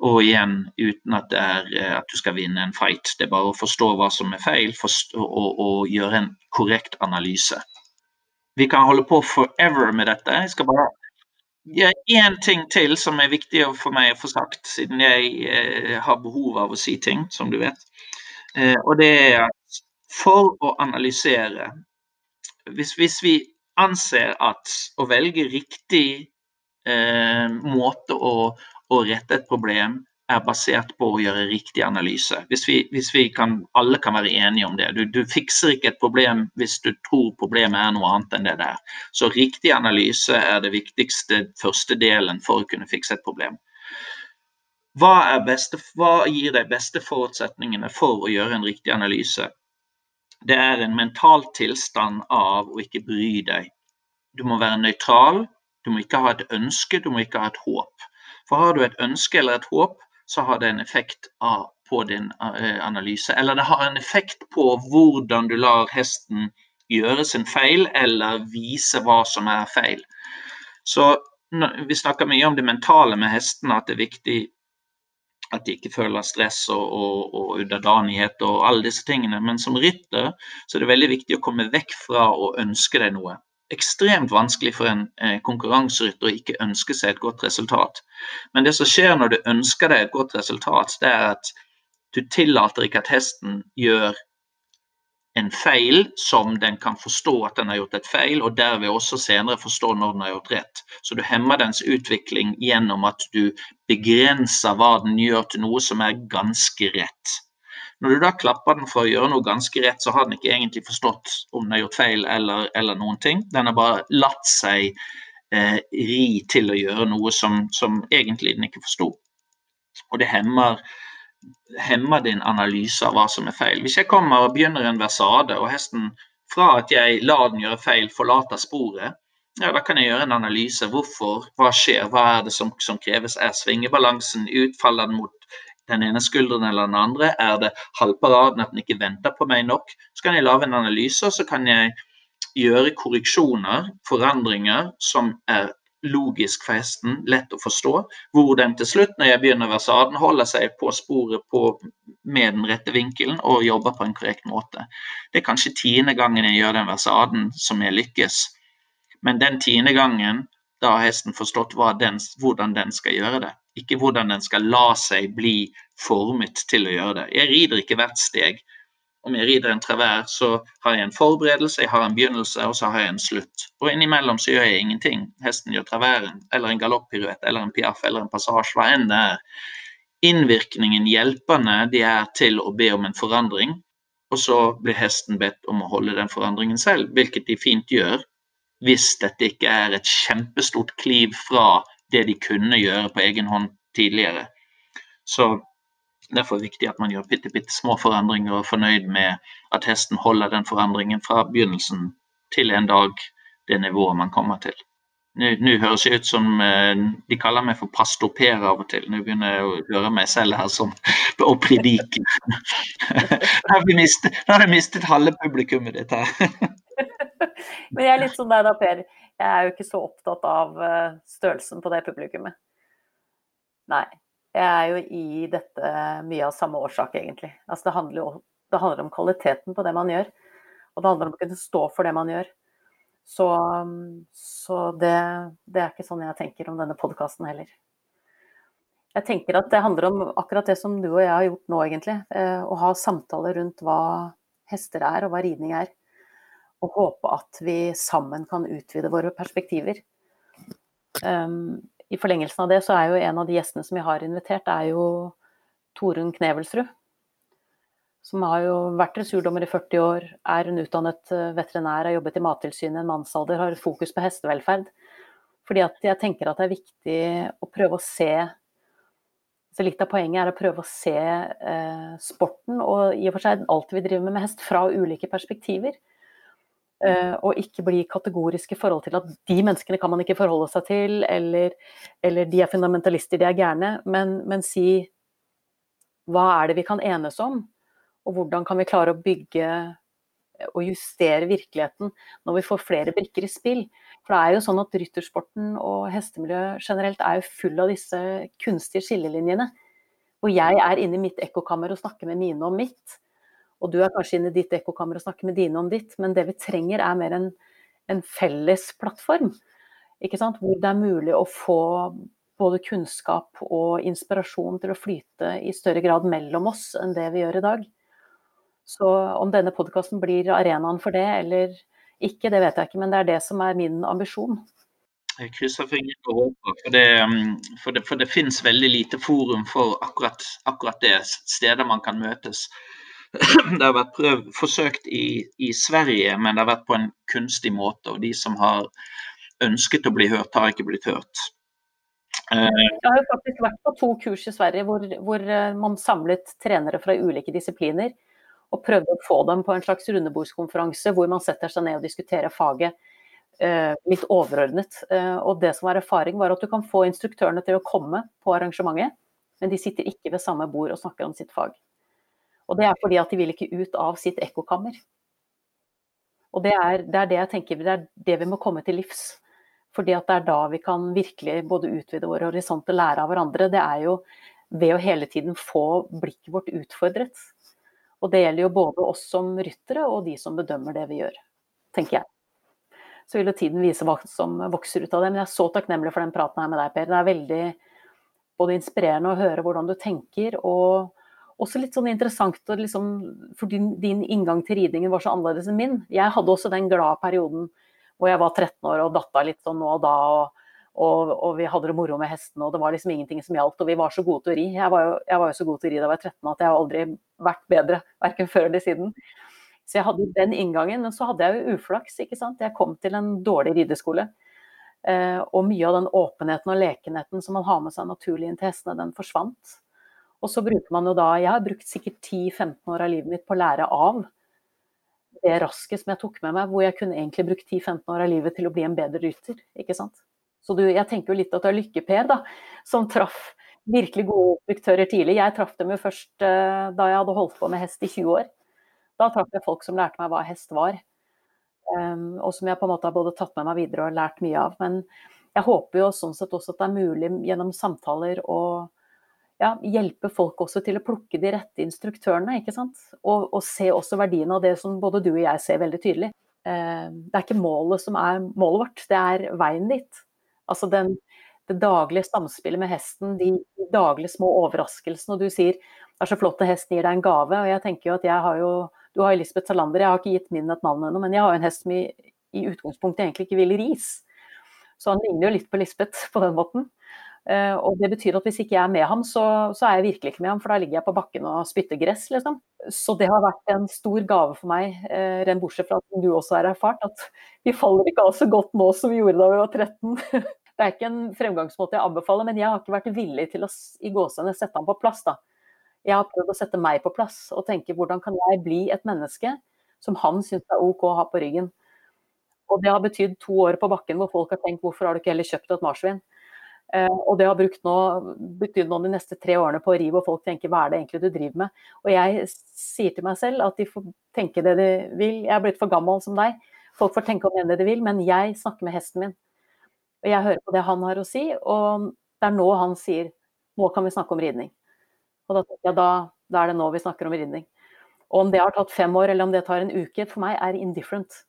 Og igjen uten at, er, eh, at, du skal vinne en fight. Det er bare å forstå hva som er feil forstå, og, og, gjøre en korrekt analyse. Vi kan holde på forever med dette. Jeg skal bare gjøre én ting til som er viktig for meg å få sagt, siden jeg eh, har behov av å si ting, som du vet. Eh, og det er at for å analysere Hvis, hvis vi anser at å velge riktig eh, måte å, å rette et problem er basert på å gjøre riktig analyse. Hvis vi, hvis vi kan, alle kan være enige om det. Du, du, fikser ikke et problem hvis du tror problemet er noe annet enn det der. Så riktig analyse er det viktigste første delen for å kunne fikse et problem. Hva, beste, hva gir de beste forutsetningene for å gjøre en riktig analyse? Det er en mental tilstand av å ikke bry deg. Du må være nøytral, du må ikke ha et ønske, du må ikke ha et håp. For har du et ønske eller et håp, så har det en effekt på din eh, analyse. Eller det har en effekt på hvordan du lar hesten gjøre sin feil, eller vise hva som er feil. Så vi snakker mye om det mentale med hestene, at det er viktig at de ikke føler stress og, og, og underdanighet og alle disse tingene. Men som rytter så er det veldig viktig å komme vekk fra å ønske deg noe ekstremt vanskelig for en eh, konkurranserytter å ikke ønske seg et godt resultat. Men det som skjer når du ønsker deg et godt resultat, det er at du tillater ikke at hesten gjør en feil som den kan forstå at den har gjort et feil, og derved også senere forstå når den har gjort rett. Så du hemmer dens utvikling gjennom at du begrenser hva den gjør til noe som er ganske rett. Når du da klapper den for å gjøre noe ganske rett, så har den ikke egentlig forstått om den har gjort feil eller, eller noen ting. Den har bare latt seg eh, ri til å gjøre noe som, som egentlig den ikke forsto. Og det hemmer, hemmer din analyse av hva som er feil. Hvis jeg kommer og begynner en versade, og hesten fra at jeg lar den gjøre feil, forlater sporet, ja, da kan jeg gjøre en analyse. Hvorfor? Hva skjer? Hva er det som, som kreves? Er svingebalansen ut? Faller den mot den ene skulderen eller den andre? Er det halvparaden at den ikke venter på meg nok? Så kan jeg lage en analyse, og så kan jeg gjøre korreksjoner, forandringer, som er logisk for hesten, lett å forstå. Hvor den til slutt, når jeg begynner versaden, holder seg på sporet på, med den rette vinkelen og jobber på en korrekt måte. Det er kanskje tiende gangen jeg gjør den versaden som jeg lykkes. Men den tiende gangen, da har hesten forstått den, hvordan den skal gjøre det ikke hvordan den skal la seg bli formet til å gjøre det. Jeg rider ikke hvert steg. Om jeg rider en travær, så har jeg en forberedelse, jeg har en begynnelse, og så har jeg en slutt. Og innimellom så gjør jeg ingenting. Hesten gjør traværen, eller en galoppiruett, eller en piaff, eller en passasje, hva enn det er. Innvirkningen, hjelpende de er til å be om en forandring, og så blir hesten bedt om å holde den forandringen selv, hvilket de fint gjør, hvis dette ikke er et kjempestort kliv fra det de kunne gjøre på egen hånd tidligere. Så Derfor er det viktig at man gjør bitte, bitte små forandringer og er fornøyd med at hesten holder den forandringen fra begynnelsen til en dag det nivået man kommer til. Nå høres det ut som eh, de kaller meg for pastor Per av og til. Nå begynner jeg å høre meg selv her som (laughs) å predike. (laughs) Nå har jeg mistet halve publikummet ditt her. (laughs) Men jeg er litt som deg da, Per. Jeg er jo ikke så opptatt av eh, størrelsen på det publikummet. Nei. Jeg er jo i dette mye av samme årsak, egentlig. Altså, det, handler jo, det handler om kvaliteten på det man gjør. Og det handler om å kunne stå for det man gjør. Så, så det, det, er ikke sånn jeg tenker om denne podkasten heller. Jeg tenker at det handler om akkurat det som du og jeg har gjort nå, egentlig. Eh, å ha samtaler rundt hva hester er, og hva ridning er og håpe at vi sammen kan utvide våre perspektiver. Um, I forlengelsen av det så er jo en av de gjestene som jeg har invitert, er jo Torunn Knevelsrud. Som har jo vært ressurdommer i 40 år, er en utdannet eh, veterinær, har jobbet i Mattilsynet i en mannsalder, har fokus på hestevelferd. Fordi at jeg tenker at det er viktig å prøve å se Så litt av poenget er å prøve å se eh, sporten, og i og for seg alt vi driver med med hest, fra ulike perspektiver. Eh, og ikke bli kategorisk i forhold til at de menneskene kan man ikke forholde seg til, eller, eller de er fundamentalister, de er gærne. Men, men, si hva er det vi kan enes om, og hvordan kan vi klare å bygge og justere virkeligheten når vi får flere brikker i spill. For det er jo sånn at ryttersporten og hestemiljøet generelt er jo full av disse kunstige skillelinjene. Hvor jeg er inne i mitt ekkokammer og snakker med mine om mitt. Og du er kanskje inne i ditt ekkokammer og snakker med dine om ditt, men det vi trenger er mer en, en felles plattform. Hvor det er mulig å få både kunnskap og inspirasjon til å flyte i større grad mellom oss enn det vi gjør i dag. Så om denne podkasten blir arenaen for det eller ikke, det vet jeg ikke, men det er det som er min ambisjon. Jeg krysser fingrene og håper, for det, um, for, det, for det finnes veldig lite forum for akkurat, akkurat det, steder man kan møtes. (clears throat) det har vært prøv, forsøkt i, i, Sverige, men det har vært på en kunstig måte. Og de som har ønsket å bli hørt, har ikke blitt hørt. Eh, Jeg har jo faktisk vært på to kurs i Sverige hvor, hvor eh, man samlet trenere fra ulike disipliner. Og prøvde å få dem på en slags rundebordskonferanse hvor man setter seg ned og diskuterer faget eh, litt overordnet. Eh, og det som var erfaring, var at du kan få instruktørene til å komme på arrangementet, men de sitter ikke ved samme bord og snakker om sitt fag. Og det er fordi at de vil ikke ut av sitt ekkokammer. Og det er, det er, det jeg tenker, det er det vi må komme til livs. Fordi at det er da vi kan virkelig både utvide vår horisont og lære av hverandre. Det er jo ved å hele tiden få blikket vårt utfordret. Og det gjelder jo både oss som ryttere og de som bedømmer det vi gjør, tenker jeg. Så vil jo tiden vise hva som vokser ut av det. Men jeg er så takknemlig for den praten her med deg, Per. Det er veldig både inspirerende å høre hvordan du tenker, og også litt sånn interessant liksom, For din, din, inngang til ridningen var så annerledes enn min. Jeg hadde også den glade perioden hvor jeg var 13 år og datta litt sånn nå og da. Og, og, og, vi hadde det moro med hestene, og det var liksom ingenting som gjaldt. Og vi var så gode til å ri. Jeg var jo, jeg var jo så god til å ri da jeg var 13 at jeg har aldri vært bedre, verken før eller siden. Så jeg hadde den inngangen, men så hadde jeg jo uflaks. ikke sant? Jeg kom til en dårlig rideskole. Eh, og mye av den åpenheten og lekenheten som man har med seg naturlig inn til hestene, den forsvant. Og så bruker man jo da Jeg har brukt sikkert 10-15 år av livet mitt på å lære av det raske som jeg tok med meg, hvor jeg kunne egentlig brukt 10-15 år av livet til å bli en bedre rytter. ikke sant? Så du, jeg tenker jo litt at det er Lykke-Per da, som traff virkelig gode instruktører tidlig. Jeg traff dem jo først uh, da jeg hadde holdt på med hest i 20 år. Da traff jeg folk som lærte meg hva hest var. Um, og som jeg på en måte har både tatt med meg videre og lært mye av. Men jeg håper jo sånn sett også at det er mulig gjennom samtaler å ja, hjelpe folk også til å plukke de rette instruktørene. ikke sant? Og, og, se også verdien av det som både du og jeg ser veldig tydelig. Eh, det er ikke målet som er målet vårt, det er veien dit. Altså den, det daglige samspillet med hesten, de, daglige små overraskelsene. Og du sier det er så flott at hesten gir deg en gave. Og jeg tenker jo at jeg har jo Du har Elisabeth Salander, jeg har ikke gitt min et navn ennå, men jeg har jo en hest som i, i utgangspunktet egentlig ikke vil ris. Så han ligner jo litt på Lisbeth på den måten. Uh, og det betyr at hvis ikke jeg er med ham, så, så, er jeg virkelig ikke med ham, for da ligger jeg på bakken og spytter gress, liksom. Så det har vært en stor gave for meg, uh, ren bortsett fra at du også har erfart, at vi faller ikke av så godt nå som vi gjorde da vi var 13. (laughs) det er ikke en fremgangsmåte jeg anbefaler, men jeg har ikke vært villig til å i gåsene sette ham på plass, da. Jeg har prøvd å sette meg på plass og tenke hvordan kan jeg bli et menneske som han syns er OK å ha på ryggen. Og det har betydd to år på bakken hvor folk har tenkt hvorfor har du ikke heller kjøpt et marsvin? Uh, og det har brukt nå, betydd nå de neste tre årene på å rive, og folk tenker hva er det egentlig du driver med. Og jeg sier til meg selv at de får tenke det de vil. Jeg er blitt for gammel som deg. Folk får tenke mene det de vil, men jeg snakker med hesten min. Og jeg hører på det han har å si, og det er nå han sier nå kan vi snakke om ridning. Og da tenker da, da er det nå vi snakker om ridning. Og om det har tatt fem år eller om det tar en uke, for meg er indifferent.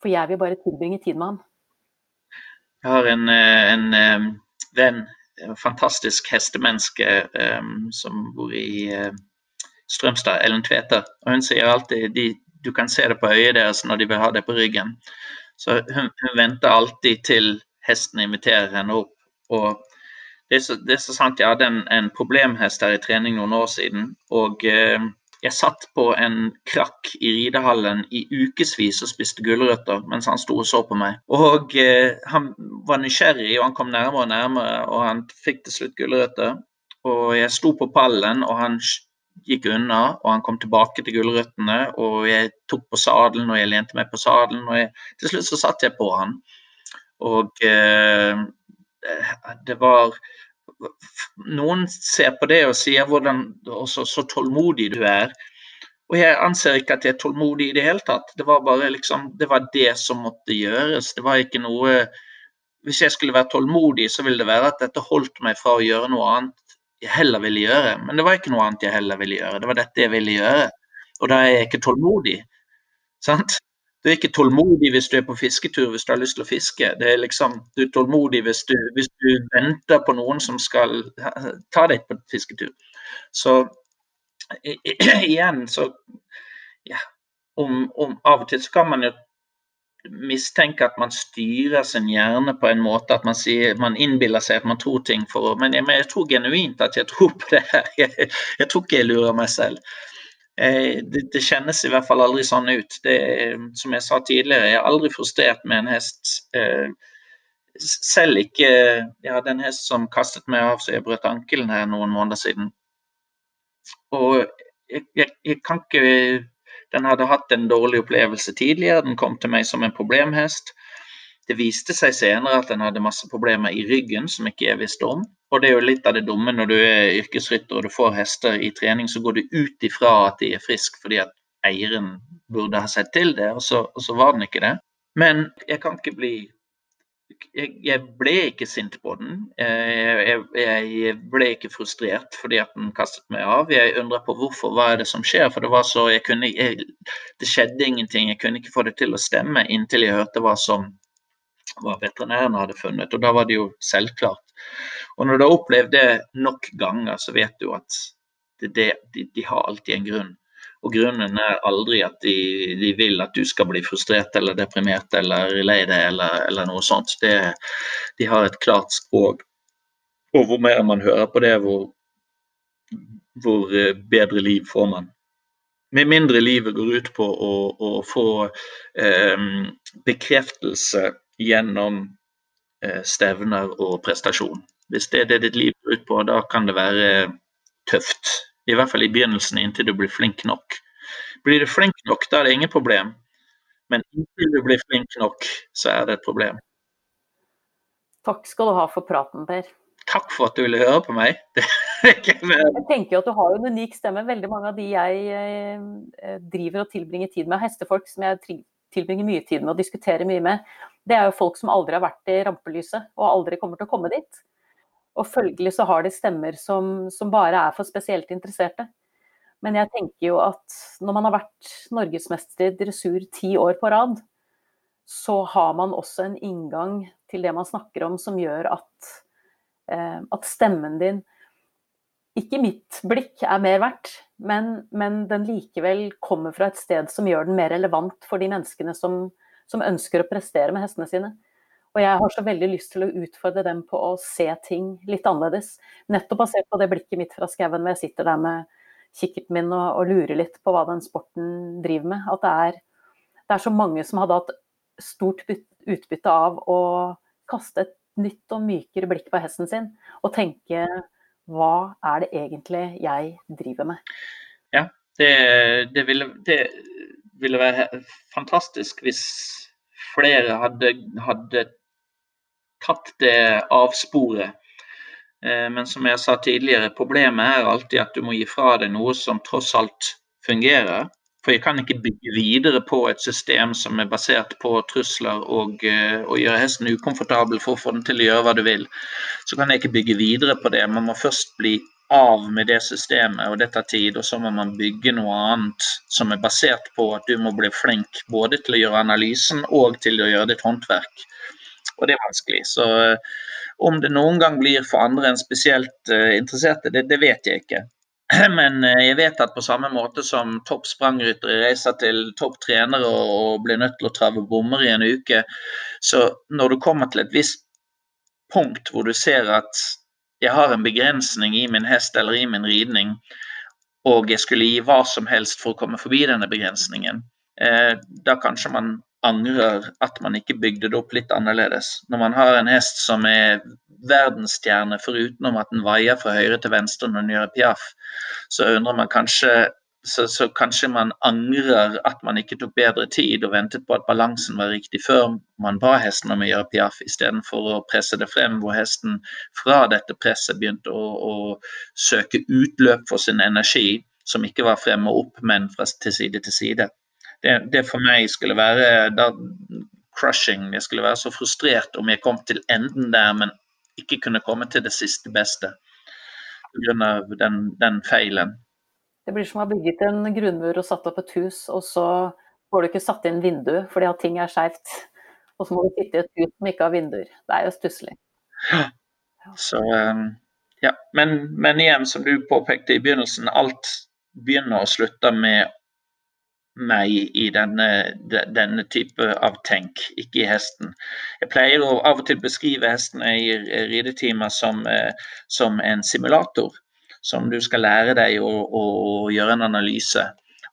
For jeg vil bare tilbringe tid med ham. Jeg har en, eh, en eh, venn, fantastisk hestemenneske um, som bor i uh, Strømstad, Ellen Tveter. Og hun sier alltid de, du kan se det på øyet deres når de vil ha det på ryggen. Så hun, hun venter alltid til hesten inviterer henne opp. Og det er så, det er så sant, jeg hadde en, en, problemhest her i trening noen år siden. og uh, jeg satt på en krakk i ridehallen i ukevis og spiste gulrøtter mens han sto og så på meg. Og eh, han var nysgjerrig, og han kom nærmere og nærmere, og han fikk til slutt gulrøtter. Og jeg sto på pallen, og han gikk unna, og han kom tilbake til gulrøttene. Og jeg tok på sadelen, og jeg lente meg på sadelen, og jeg, til slutt så satt jeg på han. Og eh, det var Noen ser på det og sier hvordan også, så tålmodig du er. Og jeg anser ikke at jeg er tålmodig i det hele tatt. Det var bare liksom, det var det som måtte gjøres. Det var ikke noe Hvis jeg skulle være tålmodig, så ville det være at dette holdt meg fra å gjøre noe annet jeg heller ville gjøre. Men det var ikke noe annet jeg heller ville gjøre. Det var dette jeg ville gjøre. Og da er jeg ikke tålmodig. Sant? Du er ikke tålmodig hvis du er på fisketur hvis du har lyst til å fiske. Er liksom, Du er tålmodig hvis du, hvis du venter på noen som skal ta deg på fisketur. Så (clears throat) igjen så ja, om, om, Av og til så kan man jo mistenke at man styrer sin hjerne på en måte at man, sier, man innbiller seg at man tror ting for å men men jeg tror genuint at jeg tror på det her. (laughs) Jeg, jeg tror ikke jeg lurer meg selv. Eh, det, det, kjennes i hvert fall aldri sånn ut. Det, som jeg sa tidligere, jeg er aldri frustrert med en hest. Eh, selv ikke Jeg hadde en hest som kastet meg av så jeg brøt ankelen her noen måneder siden. Og jeg, jeg, jeg kan ikke den hadde hatt en dårlig opplevelse tidligere, den kom til meg som en problemhest. Det viste seg senere at den hadde masse problemer i ryggen som ikke jeg visste om. Og det er jo litt av det dumme når du er yrkesrytter og du får hester i trening, så går du ut ifra at de er friske fordi at eieren burde ha sett til det, og så, og så var den ikke det. Men jeg kan ikke bli jeg, jeg, ble ikke sint på den. Jeg, jeg, jeg, ble ikke frustrert fordi at den kastet meg av. Jeg undret på hvorfor, hva er det som skjer. For det var så, kunne, det skjedde ingenting. Jeg kunne ikke få det til å stemme inntil jeg hørte hva som hva veterinærene hadde funnet. Og da var det jo selvklart. Og når du har opplevd det nok ganger, så vet du at det, det, de, de har alltid en grunn. Og grunnen er aldri at de, de, vil at du skal bli frustrert eller deprimert eller lei deg eller, eller, noe sånt. Det, de har et klart språk. Og hvor mer man hører på det, hvor, hvor eh, bedre liv får man. Med mindre livet går ut på å, å få eh, bekreftelse gjennom eh, stevner og prestasjon. Hvis det er det ditt liv går ut på, da kan det være tøft. I hvert fall i begynnelsen, inntil du blir flink nok. Blir du flink nok, da er det ingen problem. Men inntil du blir flink nok, så er det et problem. Takk skal du ha for praten, Per. Takk for at du ville høre på meg. jeg tenker at du har en unik stemme. Veldig mange av de jeg eh, driver og tilbringer tid med, hestefolk som jeg tilbringer mye tid med og diskuterer mye med, det er jo folk som aldri har vært i rampelyset og aldri kommer til å komme dit. Og følgelig så har de stemmer som, som, bare er for spesielt interesserte. Men jeg tenker jo at når man har vært norgesmester i dressur ti år på rad, så har man også en inngang til det man snakker om som gjør at, eh, at stemmen din ikke mitt blikk er mer verdt, men, men, den likevel kommer fra et sted som gjør den mer relevant for de menneskene som, som ønsker å prestere med hestene sine. Og jeg har så veldig lyst til å utfordre dem på å se ting litt annerledes. Nettopp basert på det blikket mitt fra skauen hvor jeg sitter der med kikkerten min og, og, lurer litt på hva den sporten driver med. At det er, det er så mange som hadde hatt stort utbytte av å kaste et nytt og mykere blikk på hesten sin og tenke hva er det egentlig jeg driver med? Ja, det, det, ville, det ville, være fantastisk hvis flere hadde, hadde tatt det avsporet. sporet. men som jeg sa tidligere, problemet er alltid at du må gi fra deg noe som tross alt fungerer. For jeg kan ikke bygge videre på et system som er basert på trusler og, eh, og gjøre hesten ukomfortabel for å få den til å gjøre hva du vil. Så kan jeg ikke bygge videre på det. Man må først bli av med det systemet, og det tar tid. Og så må man bygge noe annet som er basert på at du må bli flink både til å gjøre analysen og til å gjøre ditt håndverk og det er vanskelig. Så eh, om det noen gang blir for andre enn spesielt uh, interesserte, det, det, vet jeg ikke. (clears throat) Men uh, jeg vet at på samme måte som topp sprangryttere reiser til topp trenere og, blir nødt til å trave bommer i en uke, så når du kommer til et visst punkt hvor du ser at jeg har en begrensning i min hest eller i min ridning, og jeg skulle gi hva som helst for å komme forbi denne begrensningen, eh, da kanskje man angrer at man ikke bygde det opp litt annerledes. Når man har en hest som er verdensstjerne, foruten at den vaier fra høyre til venstre når den gjør piaff, så undrer man kanskje så, så, kanskje man angrer at man ikke tok bedre tid og ventet på at balansen var riktig før man ba hesten om å gjøre piaff, istedenfor å presse det frem, hvor hesten fra dette presset begynte å, å, søke utløp for sin energi, som ikke var frem og opp, men fra til side til side. Det, det for meg skulle være da, crushing. Jeg skulle være så frustrert om jeg kom til enden der, men ikke kunne komme til det siste beste pga. Den, den feilen. Det blir som å ha bygget en grunnmur og satt opp et hus, og så får du ikke satt inn vindu fordi at ting er skeivt. Og så må du sitte i et hus som ikke har vinduer. Det er jo stusslig. Ja. Så, um, ja. Men, men, igjen, som du påpekte i begynnelsen, alt begynner og slutter med meg i denne, denne, type av tenk, ikke i hesten. Jeg pleier å av og til beskrive hesten i ridetimer som, eh, som en simulator som du skal lære deg å, å, gjøre en analyse.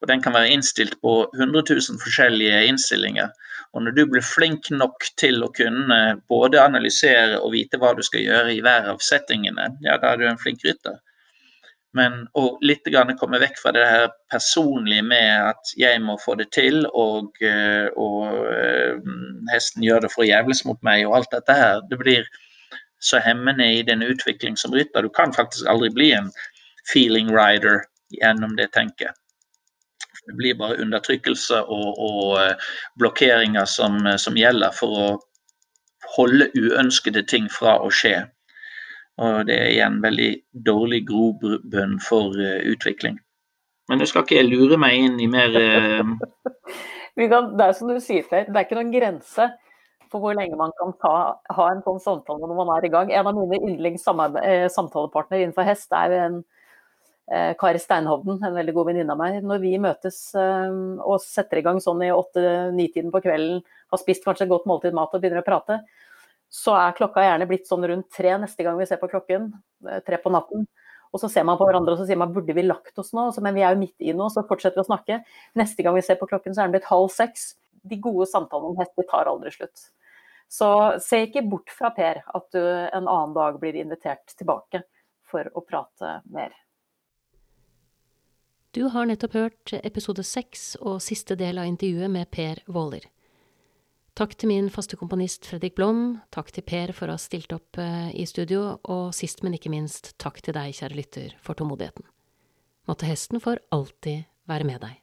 Og Den kan være innstilt på 100 000 forskjellige innstillinger. Og Når du blir flink nok til å kunne både analysere og vite hva du skal gjøre i hver av settingene, ja, da er du en flink rytter. Men å litt komme vekk fra det her personlige med at jeg må få det til, og, eh, og uh, hesten gjør det for å jævles mot meg, og alt dette her. Det blir, så hemmende i din utvikling som rytter. Du kan faktisk aldri bli en feeling rider gjennom det tenket. Det blir bare undertrykkelse og, og eh, blokkeringer som, eh, som, gjelder for å holde uønskede ting fra å skje. Og det er igjen veldig dårlig grobunn for uh, utvikling. Men nå skal ikke jeg lure meg inn i mer (laughs) uh... Det er som du sier, det er ikke noen grense for hvor lenge man kan ta, ha en sånn samtale når man er i gang. En av mine yndlings eh, innenfor hest er en eh, Kari Steinhovden, en veldig god venninne av meg. Når vi møtes eh, og setter i gang sånn i åtte-ni-tiden på kvelden, har spist kanskje et godt måltid mat og begynner å prate, så er klokka gjerne blitt sånn rundt tre neste gang vi ser på klokken. Eh, tre på natten. Og så ser man på hverandre og så sier man burde vi lagt oss nå? men vi er jo midt i noe, så fortsetter vi å snakke. Neste gang vi ser på klokken så er den blitt halv seks. De gode samtalene om hester tar aldri slutt. Så se ikke bort fra Per at du en annen dag blir invitert tilbake for å prate mer. Du har nettopp hørt episode seks og siste del av intervjuet med Per Våler. Takk til min faste komponist Fredrik Blom, takk til Per for å ha stilt opp eh, i studio, og sist, men ikke minst, takk til deg, kjære lytter, for tålmodigheten. Måtte hesten for alltid være med deg.